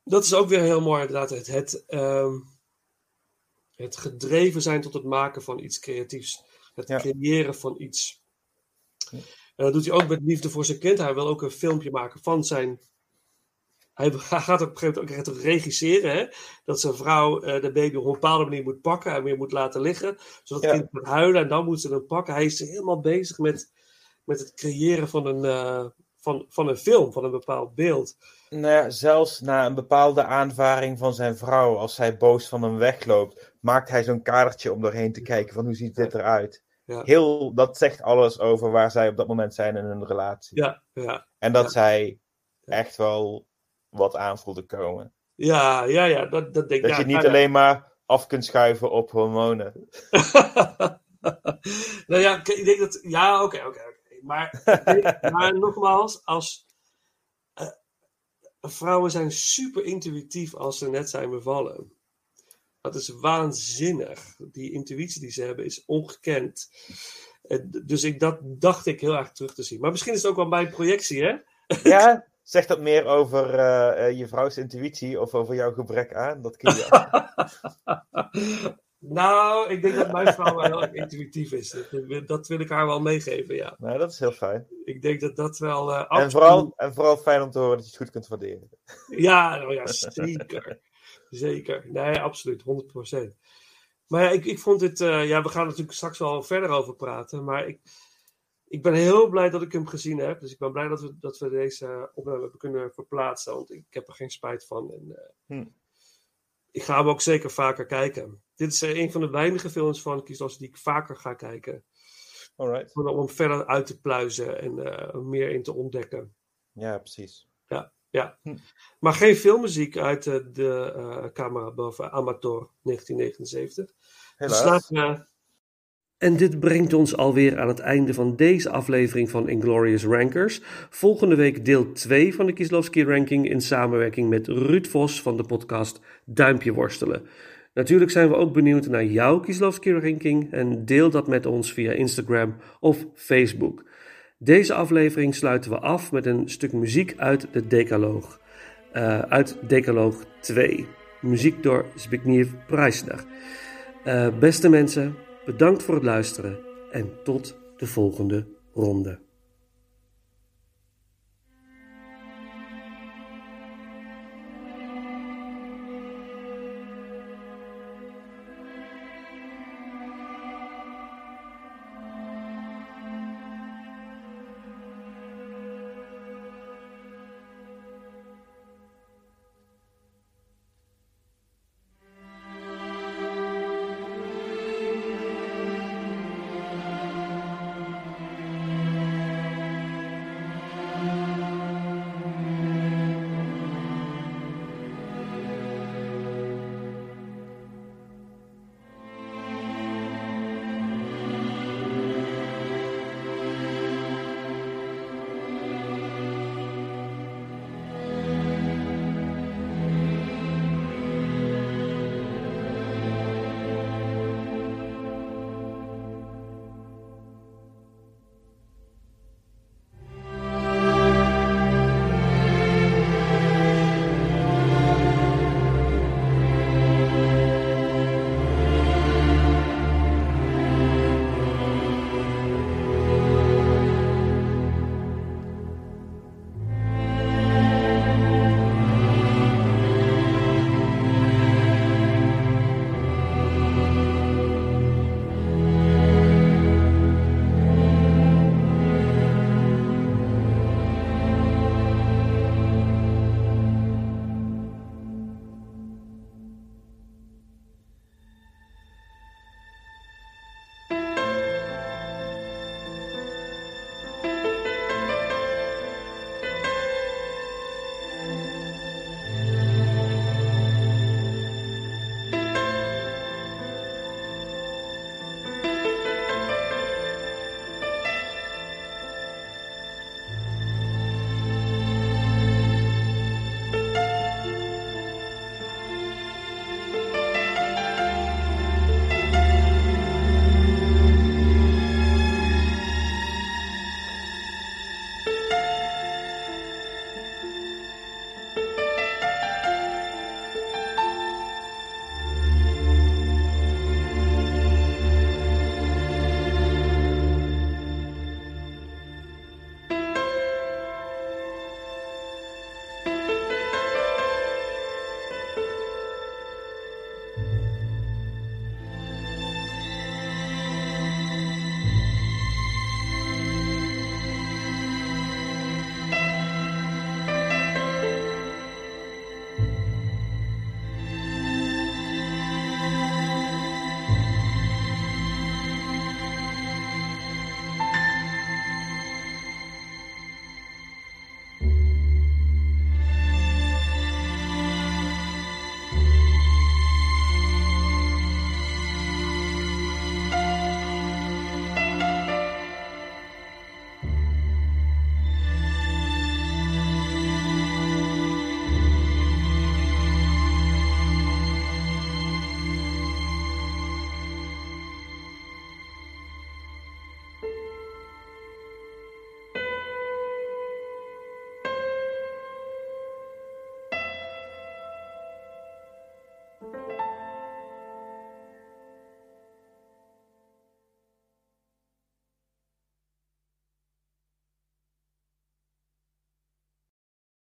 Dat is ook weer heel mooi inderdaad. Het, het, ehm, het gedreven zijn tot het maken van iets creatiefs. Het Ja. creëren van iets. Ja. En dat doet hij ook met liefde voor zijn kind. Hij wil ook een filmpje maken van zijn <laughs> hij gaat op een gegeven moment ook regisseren. Hè? Dat zijn vrouw uh, de baby op een bepaalde manier moet pakken en weer moet laten liggen. Zodat het kind moet huilen en dan moet ze hem pakken. Hij is helemaal bezig met, met het creëren van een, uh, van, van een film, van een bepaald beeld. Nou ja, zelfs na een bepaalde aanvaring van zijn vrouw, als zij boos van hem wegloopt, maakt hij zo'n kadertje om doorheen te kijken van hoe ziet dit eruit. Ja. Heel, dat zegt alles over waar zij op dat moment zijn in hun relatie. Ja, ja. En dat zij echt wel wat aan voelde komen. Ja, ja, ja, dat, dat denk ik. Dat je niet alleen maar af kunt schuiven op hormonen. <laughs> nou ja, ik denk dat. Ja, oké, oké. Maar, <laughs> maar nogmaals, als. Uh, vrouwen zijn super intuïtief als ze net zijn bevallen. Dat is waanzinnig. Die intuïtie die ze hebben is ongekend. Dus ik, dat dacht ik heel erg terug te zien. Maar misschien is het ook wel mijn projectie, hè? Ja, Zegt dat meer over uh, je vrouws intuïtie of over jouw gebrek aan? Dat kun je. <laughs> nou, ik denk dat mijn vrouw wel heel erg intuïtief is. Dat, wil ik haar wel meegeven, ja. Nou, dat is heel fijn. Ik denk dat dat wel. Uh, en, vooral, en vooral fijn om te horen dat je het goed kunt waarderen. ja, nou ja, zeker. zeker. Nee, absoluut, 100%. Maar ja, ik, ik vond dit. Uh, ja, we gaan natuurlijk straks wel verder over praten. Maar ik ik ben heel blij dat ik hem gezien heb. Dus ik ben blij dat we, dat we deze opname hebben kunnen verplaatsen. Want ik heb er geen spijt van. En, uh, hm. Ik ga hem ook zeker vaker kijken. Dit is uh, een van de weinige films van Kieslas die ik vaker ga kijken. Alright. Om hem verder uit te pluizen en uh, meer in te ontdekken. Ja, precies. Ja, ja. Hm. Maar geen filmmuziek uit de camera boven Amateur 1979. Helaas. Dus en dit brengt ons alweer aan het einde van deze aflevering van Inglorious Rankers. Volgende week deel 2 van de Kieslowski ranking in samenwerking met Ruud Vos van de podcast Duimpje Worstelen. Natuurlijk zijn we ook benieuwd naar jouw Kieslowski ranking en deel dat met ons via Instagram of Facebook. Deze aflevering sluiten we af met een stuk muziek uit de Decaloog. Uh, uit Decaloog 2. Muziek door Zbigniew Preisner. Uh, beste mensen, Bedankt voor het luisteren en tot de volgende ronde.